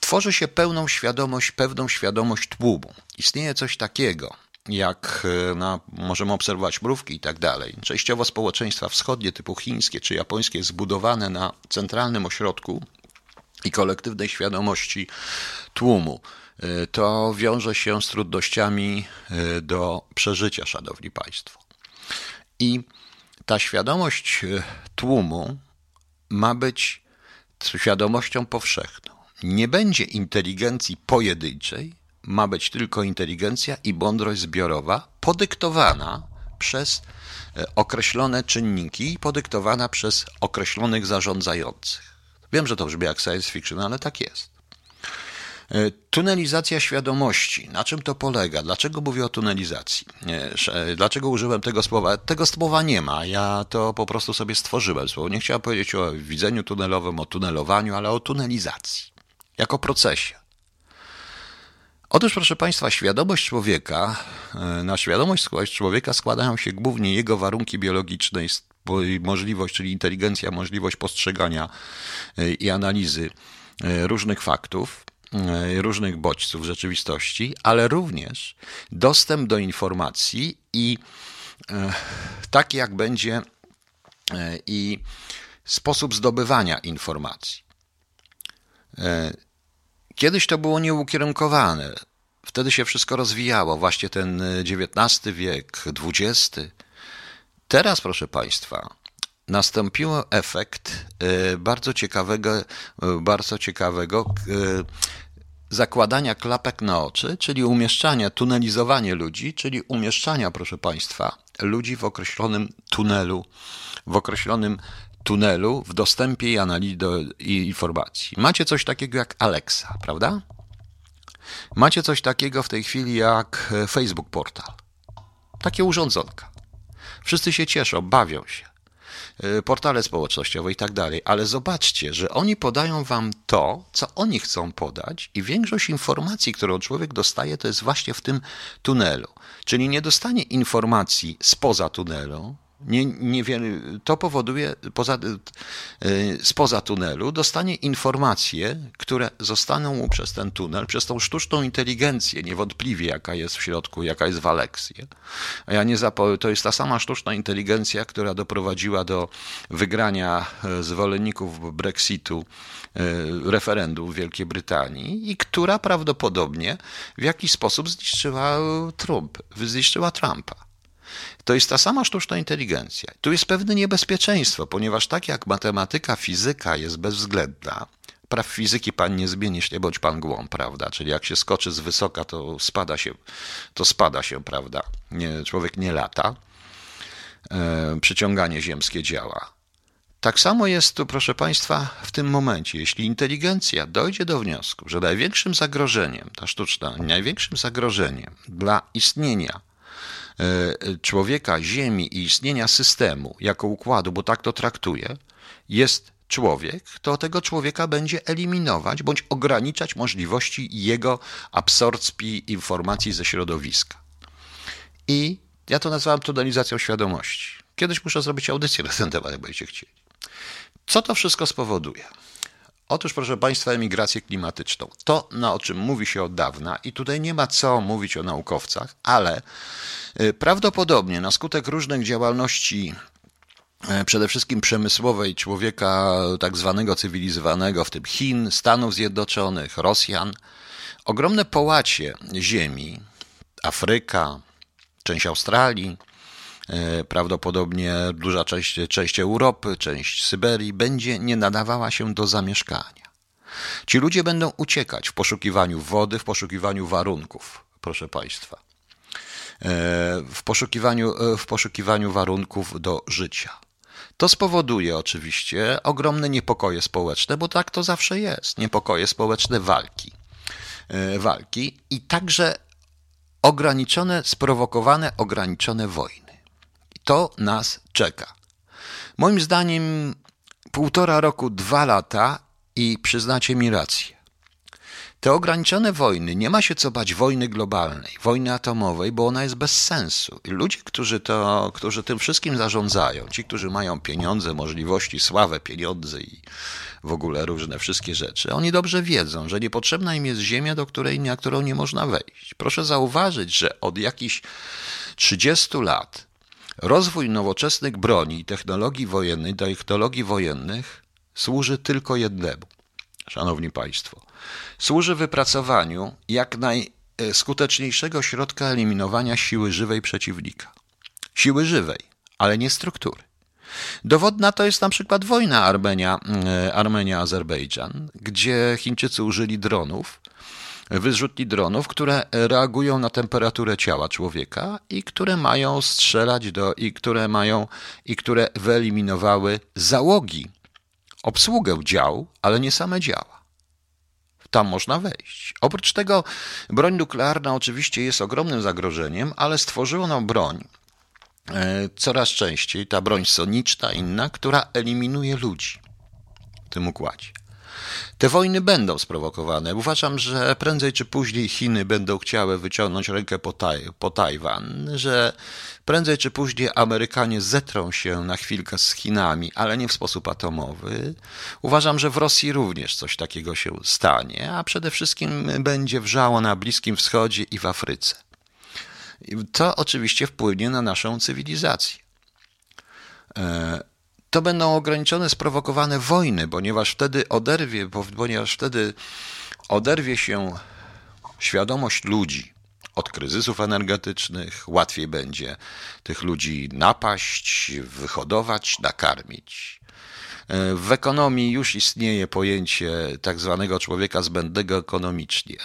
Tworzy się pełną świadomość, pewną świadomość tłumu. Istnieje coś takiego, jak e, na, możemy obserwować mrówki i tak dalej. Częściowo społeczeństwa wschodnie typu chińskie czy japońskie zbudowane na centralnym ośrodku i kolektywnej świadomości tłumu. E, to wiąże się z trudnościami e, do przeżycia, szanowni państwo. I ta świadomość e, tłumu ma być świadomością powszechną. Nie będzie inteligencji pojedynczej, ma być tylko inteligencja i mądrość zbiorowa, podyktowana przez określone czynniki, podyktowana przez określonych zarządzających. Wiem, że to brzmi jak science fiction, ale tak jest. E, tunelizacja świadomości. Na czym to polega? Dlaczego mówię o tunelizacji? E, dlaczego użyłem tego słowa? Tego słowa nie ma. Ja to po prostu sobie stworzyłem słowo. Nie chciałem powiedzieć o widzeniu tunelowym, o tunelowaniu, ale o tunelizacji. Jako procesie. Otóż, proszę Państwa, świadomość człowieka, e, na świadomość człowieka składają się głównie jego warunki biologiczne i możliwość, czyli inteligencja, możliwość postrzegania i analizy różnych faktów, różnych bodźców rzeczywistości, ale również dostęp do informacji i e, tak jak będzie e, i sposób zdobywania informacji. Kiedyś to było nieukierunkowane. Wtedy się wszystko rozwijało, właśnie ten XIX wiek, XX. Teraz, proszę Państwa, nastąpił efekt bardzo ciekawego, bardzo ciekawego zakładania klapek na oczy, czyli umieszczania, tunelizowanie ludzi, czyli umieszczania, proszę Państwa, ludzi w określonym tunelu, w określonym tunelu w dostępie i analizie do i informacji. Macie coś takiego jak Alexa, prawda? Macie coś takiego w tej chwili jak Facebook Portal. Takie urządzonka. Wszyscy się cieszą, bawią się. Y, portale społecznościowe i tak dalej, ale zobaczcie, że oni podają wam to, co oni chcą podać, i większość informacji, którą człowiek dostaje, to jest właśnie w tym tunelu. Czyli nie dostanie informacji spoza tunelu, nie, niewiele, to powoduje poza, e, spoza tunelu dostanie informacje, które zostaną mu przez ten tunel, przez tą sztuczną inteligencję, niewątpliwie jaka jest w środku, jaka jest w Alexie. A ja nie zapo- to jest ta sama sztuczna inteligencja, która doprowadziła do wygrania e, zwolenników Brexitu e, referendum w Wielkiej Brytanii i która prawdopodobnie w jakiś sposób zniszczyła Trump, zniszczyła Trumpa. To jest ta sama sztuczna inteligencja. Tu jest pewne niebezpieczeństwo, ponieważ tak jak matematyka, fizyka jest bezwzględna, praw fizyki pan nie zmieni, jeśli bądź pan głąb, prawda? Czyli jak się skoczy z wysoka, to spada się, to spada się, prawda? Nie, człowiek nie lata. E, przyciąganie ziemskie działa. Tak samo jest tu, proszę Państwa, w tym momencie. Jeśli inteligencja dojdzie do wniosku, że największym zagrożeniem, ta sztuczna, największym zagrożeniem dla istnienia człowieka, Ziemi i istnienia systemu jako układu, bo tak to traktuje, jest człowiek, to tego człowieka będzie eliminować bądź ograniczać możliwości jego absorpcji informacji ze środowiska. I ja to nazywam tunelizacją świadomości. Kiedyś muszę zrobić audycję na ten temat, jak będziecie chcieli. Co to wszystko spowoduje? Otóż, proszę Państwa, emigrację klimatyczną. To, na o czym mówi się od dawna, i tutaj nie ma co mówić o naukowcach, ale y, prawdopodobnie na skutek różnych działalności y, przede wszystkim przemysłowej człowieka tak zwanego cywilizowanego, w tym Chin, Stanów Zjednoczonych, Rosjan, ogromne połacie ziemi, Afryka, część Australii, prawdopodobnie duża część, część Europy, część Syberii będzie nie nadawała się do zamieszkania. Ci ludzie będą uciekać w poszukiwaniu wody, w poszukiwaniu warunków, proszę Państwa, e, w poszukiwaniu, e, w poszukiwaniu warunków do życia. To spowoduje oczywiście ogromne niepokoje społeczne, bo tak to zawsze jest. Niepokoje społeczne, walki. Walki i także ograniczone, sprowokowane, ograniczone wojny. To nas czeka. Moim zdaniem półtora roku, dwa lata i przyznacie mi rację. Te ograniczone wojny, nie ma się co bać wojny globalnej, wojny atomowej, bo ona jest bez sensu. I ludzie, którzy, to, którzy tym wszystkim zarządzają, ci, którzy mają pieniądze, możliwości, sławę, pieniądze i w ogóle różne wszystkie rzeczy, oni dobrze wiedzą, że niepotrzebna im jest ziemia, do której, na którą nie można wejść. Proszę zauważyć, że od jakichś 30 lat rozwój nowoczesnych broni i technologii wojennej, technologii wojennych służy tylko jednemu. Szanowni Państwo, służy wypracowaniu jak najskuteczniejszego środka eliminowania siły żywej przeciwnika. Siły żywej, ale nie struktury. Dowód na to jest na przykład wojna Armenia, e, Armenia-Azerbejdżan, gdzie Chińczycy użyli dronów, wyrzutni dronów, które reagują na temperaturę ciała człowieka i które mają strzelać do, i które mają, i które wyeliminowały załogi, obsługę dział, ale nie same działa. Tam można wejść. Oprócz tego broń nuklearna oczywiście jest ogromnym zagrożeniem, ale stworzono broń, E, coraz częściej ta broń soniczna, inna, która eliminuje ludzi w tym układzie. Te wojny będą sprowokowane. Uważam, że prędzej czy później Chiny będą chciały wyciągnąć rękę po, taj, po Tajwan, że prędzej czy później Amerykanie zetrą się na chwilkę z Chinami, ale nie w sposób atomowy. Uważam, że w Rosji również coś takiego się stanie, a przede wszystkim będzie wrzało na Bliskim Wschodzie i w Afryce. To oczywiście wpłynie na naszą cywilizację. To będą ograniczone, sprowokowane wojny, ponieważ wtedy oderwie, ponieważ wtedy oderwie się świadomość ludzi od kryzysów energetycznych, łatwiej będzie tych ludzi napaść, wyhodować, nakarmić. E, w ekonomii już istnieje pojęcie tak zwanego człowieka zbędnego ekonomicznie.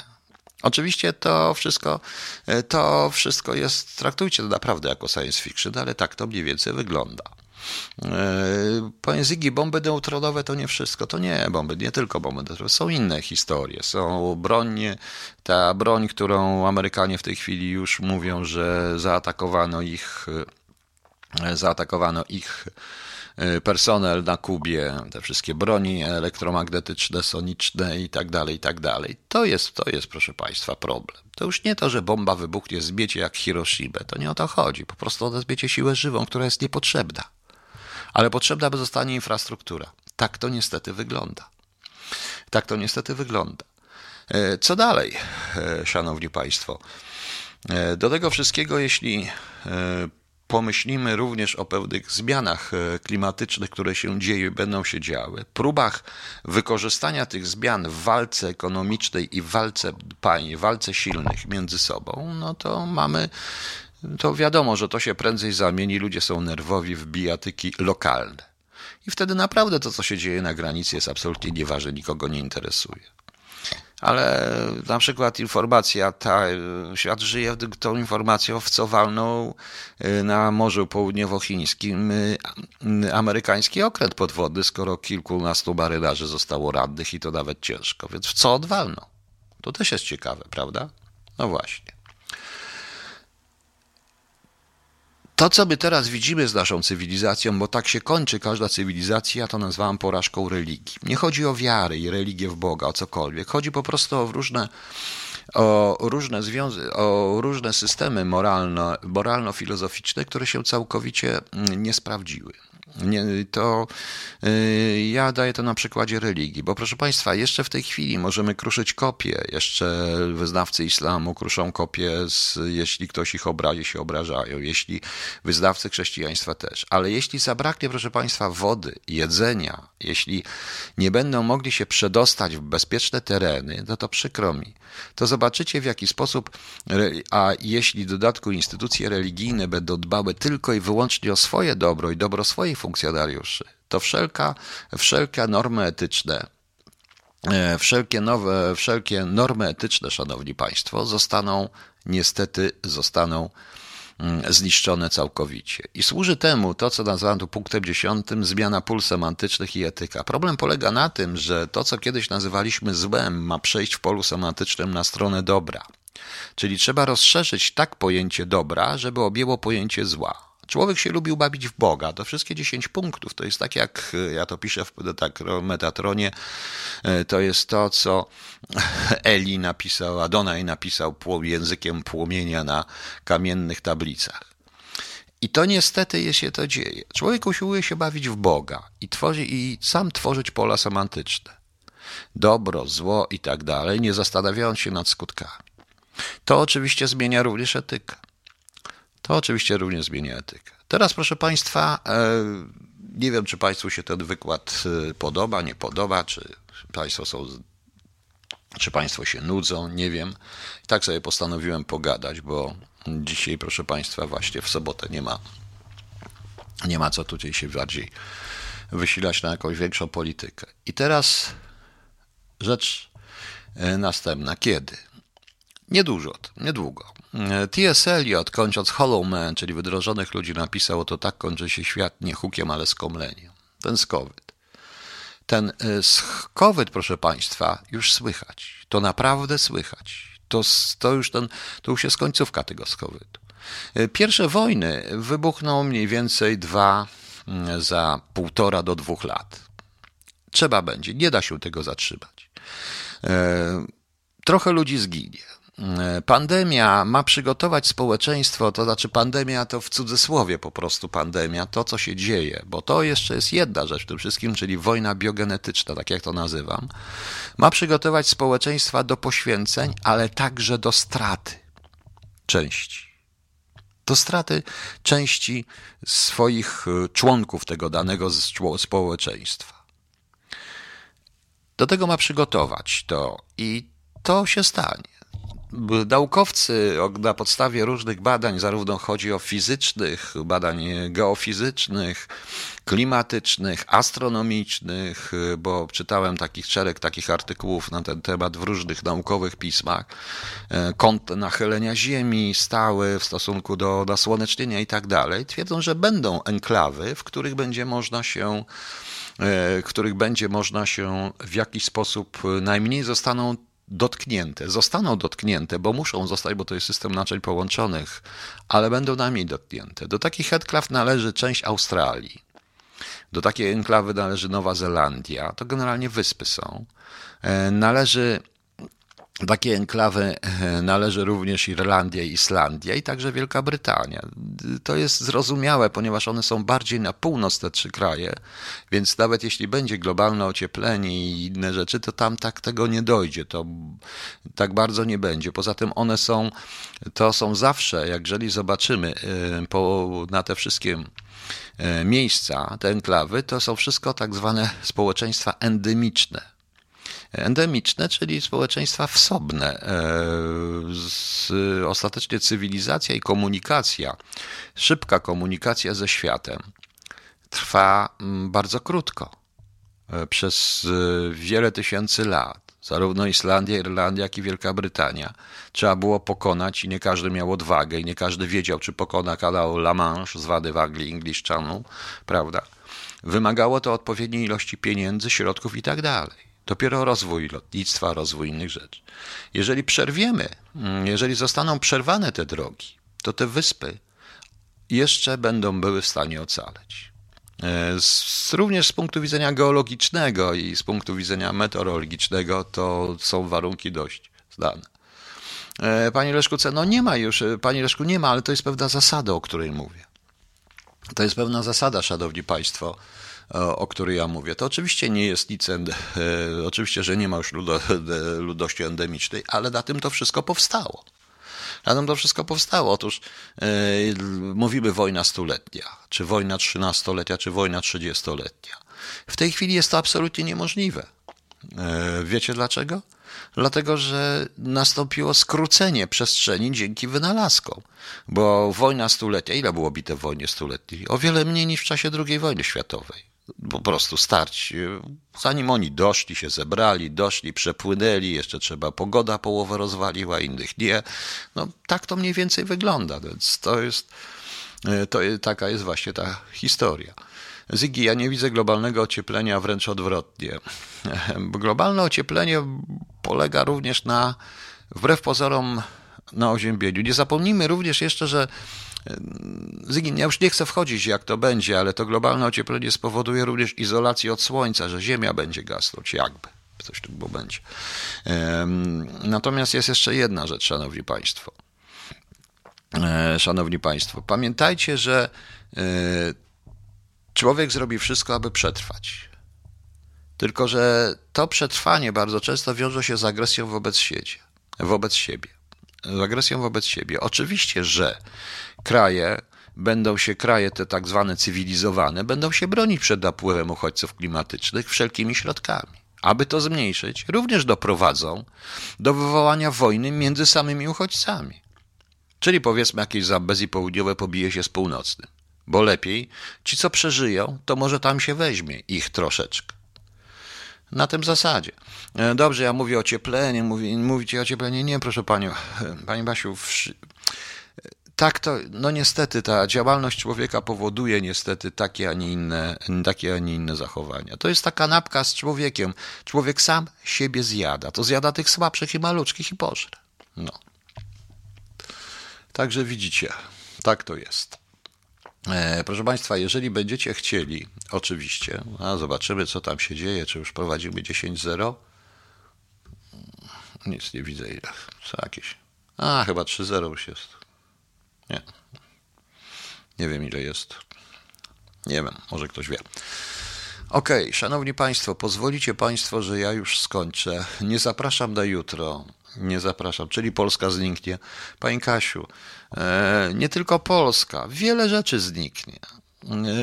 Oczywiście to wszystko, e, to wszystko jest, traktujcie to naprawdę jako science fiction, ale tak to mniej więcej wygląda. E, panie Ziggy, bomby neutronowe to nie wszystko. To nie bomby, nie tylko bomby neutronowe. Są inne historie. Są broń, ta broń, którą Amerykanie w tej chwili już mówią, że zaatakowano ich, e, zaatakowano ich Y, personel na Kubie, te wszystkie broni elektromagnetyczne, soniczne i tak dalej, i tak dalej. To jest, to jest, proszę Państwa, problem. To już nie to, że bomba wybuchnie, zbiecie jak Hiroshima. To nie o to chodzi. Po prostu odezbiecie siłę żywą, która jest niepotrzebna. Ale potrzebna by zostanie infrastruktura. Tak to niestety wygląda. Tak to niestety wygląda. Y, co dalej, y, szanowni Państwo? Do tego wszystkiego, jeśli pomyślimy również o pewnych zmianach e, klimatycznych, które się dzieją i będą się działy, próbach wykorzystania tych zmian w walce ekonomicznej i walce pań, walce silnych między sobą, no to mamy to wiadomo, że to się prędzej zamieni, ludzie są nerwowi w bijatyki lokalne. I wtedy naprawdę to, co się dzieje na granicy, jest absolutnie nieważne, nikogo nie interesuje ale na przykład informacja ta, świat żyje tą informacją, w co walną y, na Morzu Południowochińskim y, amerykański okręt podwodny, skoro kilkunastu marynarzy zostało radnych i to nawet ciężko. Więc w co odwalną? To też jest ciekawe, prawda? No właśnie. To, co my teraz widzimy z naszą cywilizacją, bo tak się kończy każda cywilizacja, to nazwałem porażką religii. Nie chodzi o wiarę i religię w Boga, o cokolwiek. Chodzi po prostu o różne, o różne, związy, o różne systemy moralno, moralno-filozoficzne, które się całkowicie mm, nie sprawdziły. Nie, to yy, ja daję to na przykładzie religii, bo proszę Państwa, jeszcze w tej chwili możemy kruszyć kopie, jeszcze wyznawcy islamu kruszą kopie, z, jeśli ktoś ich obrazi, się obrażają, jeśli wyznawcy chrześcijaństwa też. Ale jeśli zabraknie, proszę Państwa, wody, jedzenia, jeśli nie będą mogli się przedostać w bezpieczne tereny, no to przykro mi. To zobaczycie w jaki sposób, a jeśli w dodatku instytucje religijne będą dbały tylko i wyłącznie o swoje dobro i dobro swoich funkcjonariuszy, to wszelka, wszelkie normy etyczne, e, wszelkie nowe, wszelkie normy etyczne, szanowni państwo, zostaną niestety zostaną mm, zniszczone całkowicie. I służy temu to, co nazwałem tu punktem dziesiątym, zmiana pól semantycznych i etyka. Problem polega na tym, że to, co kiedyś nazywaliśmy złem, ma przejść w polu semantycznym na stronę dobra. Czyli trzeba rozszerzyć tak pojęcie dobra, żeby objęło pojęcie zła. Człowiek się lubił bawić w Boga. To wszystkie 10 punktów to jest tak, jak ja to piszę w tak, Metatronie, e, to jest to, co Eli napisał, Adonai napisał językiem płomienia na kamiennych tablicach. I to niestety się to dzieje. Człowiek usiłuje się bawić w Boga i, tworzy, i sam tworzyć pola semantyczne. Dobro, zło i tak dalej, nie zastanawiając się nad skutkami. To oczywiście zmienia również etykę. To oczywiście również zmienia etykę. Teraz, proszę Państwa, e, nie wiem, czy Państwu się ten wykład e, podoba, nie podoba, czy Państwo są. Czy Państwo się nudzą, nie wiem. Tak sobie postanowiłem pogadać, bo dzisiaj, proszę Państwa, właśnie w sobotę nie ma, nie ma co tutaj się bardziej wysilać na jakąś większą politykę. I teraz rzecz e, następna. Kiedy? Niedużo, niedługo. T.S. Eliot, kończąc Hollow Man, czyli wydrożonych ludzi, napisał, to tak kończy się świat nie hukiem, ale skomleniem. Ten skowyt. Ten y, skowyt, proszę Państwa, już słychać. To naprawdę słychać. To, to, już ten, to już jest końcówka tego skowytu. Y, pierwsze wojny wybuchną mniej więcej dwa y, za półtora do dwóch lat. Trzeba będzie, nie da się tego zatrzymać. Trochę ludzi zginie pandemia ma przygotować społeczeństwo, to znaczy pandemia to w cudzysłowie po prostu pandemia, to co się dzieje, bo to jeszcze jest jedna rzecz w tym wszystkim, czyli wojna biogenetyczna, tak jak to nazywam. Ma przygotować społeczeństwa do poświęceń, ale także do straty części. Do straty części swoich e, członków tego danego społeczeństwa. Do tego ma przygotować to i to się stanie. Naukowcy na podstawie różnych badań, zarówno chodzi o fizycznych, badań geofizycznych, klimatycznych, astronomicznych, bo czytałem takich szereg takich artykułów na ten temat w różnych naukowych pismach, e, kąt nachylenia Ziemi stały w stosunku do nasłonecznienia i tak dalej, twierdzą, że będą enklawy, w których będzie można się e, w których będzie można się w jakiś sposób najmniej zostaną dotknięte, zostaną dotknięte, bo muszą zostać, bo to jest system naczyń połączonych, ale będą nami dotknięte. Do takich enklaw należy część Australii. Do takiej enklawy należy Nowa Zelandia. To generalnie wyspy są. E, należy takie enklawy e, należy również Irlandia Islandia i także Wielka Brytania. To jest zrozumiałe, ponieważ one są bardziej na północ, te trzy kraje, więc nawet jeśli będzie globalne ocieplenie i inne rzeczy, to tam tak tego nie dojdzie, to tak bardzo nie będzie. Poza tym one są, to są zawsze, jeżeli zobaczymy e, po, na te wszystkie e, miejsca, te enklawy, to są wszystko tak zwane społeczeństwa endemiczne endemiczne, czyli społeczeństwa wsobne. E, ostatecznie cywilizacja i komunikacja, szybka komunikacja ze światem trwa mm, bardzo krótko. E, przez e, wiele tysięcy lat. Zarówno Islandia, Irlandia, jak i Wielka Brytania. Trzeba było pokonać i nie każdy miał odwagę i nie każdy wiedział, czy pokona kanał La Manche, zwany w Anglii English Channel, prawda? Wymagało to odpowiedniej ilości pieniędzy, środków i tak dalej. Dopiero rozwój lotnictwa, rozwój innych rzeczy. Jeżeli przerwiemy, mm, jeżeli zostaną przerwane te drogi, to te wyspy jeszcze będą były w stanie ocaleć. E, z, również z punktu widzenia geologicznego i z punktu widzenia meteorologicznego to są warunki dość zdane. E, Panie Leszku, no nie ma już, e, Panie Leszku, nie ma, ale to jest pewna zasada, o której mówię. To jest pewna zasada, szanowni państwo, o której ja mówię. To oczywiście nie jest nic, e, oczywiście, że nie ma już ludności endemicznej, ale na tym to wszystko powstało. Na tym to wszystko powstało. Otóż e, mówimy wojna stuletnia, czy wojna trzynastolecia, czy wojna trzydziestoletnia. W tej chwili jest to absolutnie niemożliwe. E, wiecie dlaczego? Dlatego, że nastąpiło skrócenie przestrzeni dzięki wynalazkom. Bo wojna stulecia, ile było bite w wojnie stuletniej? O wiele mniej niż w czasie II wojny światowej. Po prostu starć. Zanim oni doszli, się zebrali, doszli, przepłynęli, jeszcze trzeba pogoda połowę rozwaliła, innych nie. No tak to mniej więcej wygląda, więc to jest, to, taka jest właśnie ta historia. Zygi, ja nie widzę globalnego ocieplenia, wręcz odwrotnie. Globalne ocieplenie polega również na, wbrew pozorom, na oziębieniu. Nie zapomnijmy również jeszcze, że Zygin, ja już nie chcę wchodzić, jak to będzie, ale to globalne ocieplenie spowoduje również izolację od słońca, że Ziemia będzie gasnąć, jakby. Coś tu było będzie. Natomiast jest jeszcze jedna rzecz, szanowni państwo. E, szanowni państwo, pamiętajcie, że e, człowiek zrobi wszystko, aby przetrwać. Tylko, że to przetrwanie bardzo często wiąże się z agresją wobec siebie. Wobec siebie. Z agresją wobec siebie. Oczywiście, że kraje będą się, kraje te tak zwane cywilizowane, będą się bronić przed napływem uchodźców klimatycznych wszelkimi środkami. Aby to zmniejszyć, również doprowadzą do wywołania wojny między samymi uchodźcami. Czyli powiedzmy jakieś Zambezji południowe pobije się z północnym. Bo lepiej ci, co przeżyją, to może tam się weźmie ich troszeczkę. Na tym zasadzie. E, dobrze, ja mówię o ociepleniu, mówi, mówicie o ociepleniu. Nie, proszę panią, pani Basiu, tak to, no niestety ta działalność człowieka powoduje niestety takie, a nie inne, takie, a nie inne zachowania. To jest ta kanapka z człowiekiem. Człowiek sam siebie zjada. To zjada tych słabszych i maluczkich i pożre. No. Także widzicie, tak to jest. E, proszę Państwa, jeżeli będziecie chcieli, oczywiście, a zobaczymy, co tam się dzieje, czy już prowadzimy 10-0. Nic nie widzę, ile. Co jakieś. A, chyba 3-0 już jest. Nie. Nie wiem, ile jest. Nie wiem, może ktoś wie. Okay, szanowni Państwo, pozwolicie Państwo, że ja już skończę. Nie zapraszam na jutro. Nie zapraszam, czyli Polska zniknie. Pani Kasiu, e, nie tylko Polska, wiele rzeczy zniknie.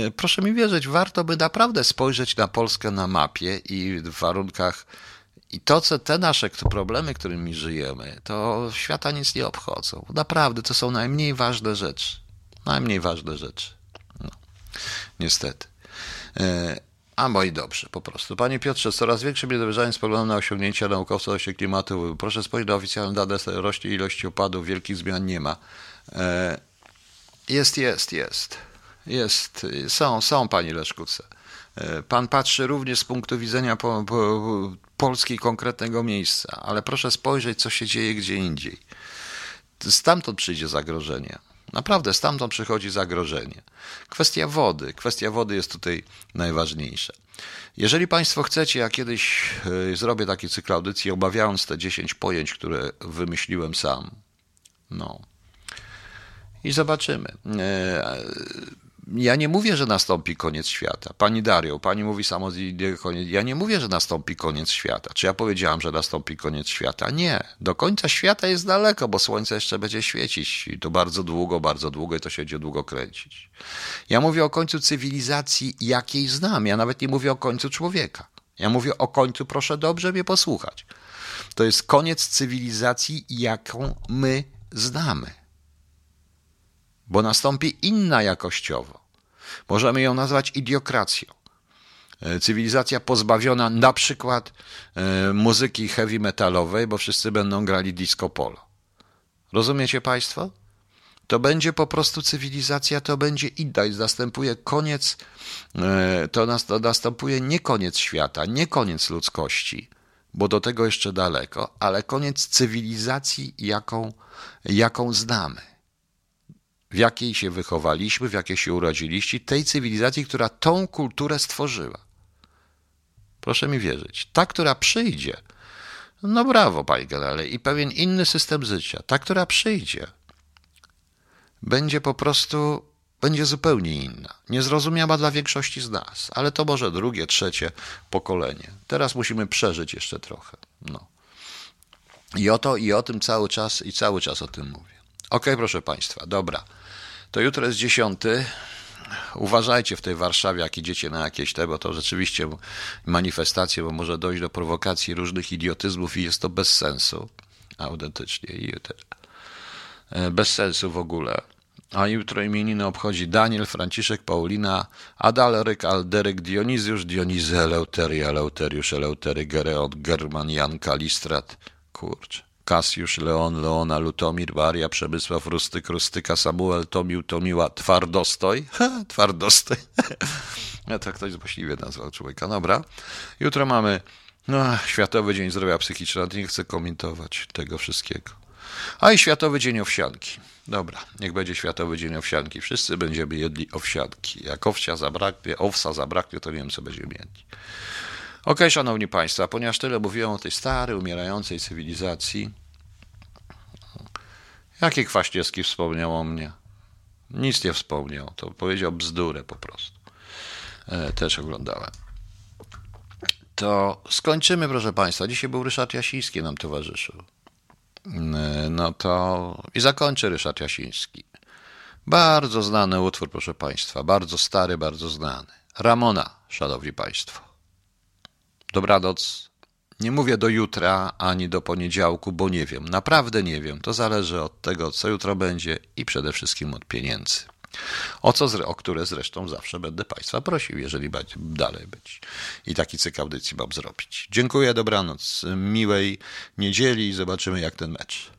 E, proszę mi wierzyć, warto by naprawdę spojrzeć na Polskę na mapie i w warunkach. I to, co te nasze problemy, którymi żyjemy, to świata nic nie obchodzą. Naprawdę, to są najmniej ważne rzeczy. Najmniej ważne rzeczy. No, niestety. E, a moi dobrze, po prostu. Panie Piotrze, coraz większe niedowierzanie spoglądam na osiągnięcia naukowców odnośnie klimatu. Proszę spojrzeć na oficjalne dane, rośnie ilość opadów, wielkich zmian nie ma. E, jest, jest, jest. Jest, są, są, panie Leszkuce. E, pan patrzy również z punktu widzenia Polski konkretnego miejsca, ale proszę spojrzeć, co się dzieje gdzie indziej. Stamtąd przyjdzie zagrożenie. Naprawdę stamtąd przychodzi zagrożenie. Kwestia wody. Kwestia wody jest tutaj najważniejsza. Jeżeli Państwo chcecie, ja kiedyś e, zrobię taki cykl audycji, obawiając te 10 pojęć, które wymyśliłem sam. No. I zobaczymy. Ja nie mówię, że nastąpi koniec świata. Pani Dario, pani mówi samodzielnie koniec. Ja nie mówię, że nastąpi koniec świata. Czy ja powiedziałam, że nastąpi koniec świata? Nie. Do końca świata jest daleko, bo słońce jeszcze będzie świecić. I to bardzo długo, bardzo długo i to się będzie długo kręcić. Ja mówię o końcu cywilizacji, jakiej znam. Ja nawet nie mówię o końcu człowieka. Ja mówię o końcu, proszę dobrze mnie posłuchać. To jest koniec cywilizacji, jaką my znamy bo nastąpi inna jakościowo. Możemy ją nazwać idiokracją. E, cywilizacja pozbawiona na przykład e, muzyki heavy metalowej, bo wszyscy będą grali disco polo. Rozumiecie Państwo? To będzie po prostu cywilizacja, to będzie inna i następuje koniec, e, to następuje nie koniec świata, nie koniec ludzkości, bo do tego jeszcze daleko, ale koniec cywilizacji, jaką, jaką znamy w jakiej się wychowaliśmy, w jakiej się urodziliście, tej cywilizacji, która tą kulturę stworzyła. Proszę mi wierzyć. Ta, która przyjdzie, no brawo, panie generale, i pewien inny system życia, ta, która przyjdzie, będzie po prostu będzie zupełnie inna. Niezrozumiała dla większości z nas, ale to może drugie, trzecie pokolenie. Teraz musimy przeżyć jeszcze trochę. No. I o to, i o tym cały czas, i cały czas o tym mówię. Ok, proszę Państwa, dobra. To jutro jest dziesiąty. Uważajcie w tej Warszawie, jak idziecie na jakieś te, bo to rzeczywiście manifestacje, bo może dojść do prowokacji różnych idiotyzmów i jest to bez sensu. Autentycznie. E, bez sensu w ogóle. A jutro imieniny obchodzi Daniel, Franciszek, Paulina, Adalryk, Alderyk, Dionizjusz, Dionizy, Eleutery, Eleuteriusz, Eleutery, Gereon, German, Jan, Kalistrat. Kurczę. Kasiusz, Leon, Leona, Lutomir, Waria, Przemysław, Rustyk, Rustyka, Samuel, Tomił, Tomiła, Twardostoj. Twardostoj. ja tak ktoś złośliwie nazwał człowieka. Dobra. Jutro mamy no, Światowy Dzień Zdrowia Psychicznego. Nie chcę komentować tego wszystkiego. A i Światowy Dzień Owsianki. Dobra, niech będzie Światowy Dzień Owsianki. Wszyscy będziemy jedli owsianki. Jak owsia zabraknie, owsa zabraknie, to nie wiem, co będziemy jedli. Ok, szanowni państwo, ponieważ tyle mówiłem o tej starej, umierającej cywilizacji, jaki Kwaśniewski wspomniał o mnie? Nic nie wspomniał, to powiedział bzdurę po prostu. E, też oglądałem. To skończymy, proszę państwa. Dzisiaj był Ryszard Jasiński, nam towarzyszył. E, no to i zakończę Ryszard Jasiński. Bardzo znany utwór, proszę państwa, bardzo stary, bardzo znany. Ramona, szanowni państwo. Dobranoc. Nie mówię do jutra ani do poniedziałku, bo nie wiem. Naprawdę nie wiem. To zależy od tego, co jutro będzie i przede wszystkim od pieniędzy. O, co, o które zresztą zawsze będę Państwa prosił, jeżeli będzie dalej być. I taki cykl audycji mam zrobić. Dziękuję, dobranoc. Miłej niedzieli i zobaczymy, jak ten mecz.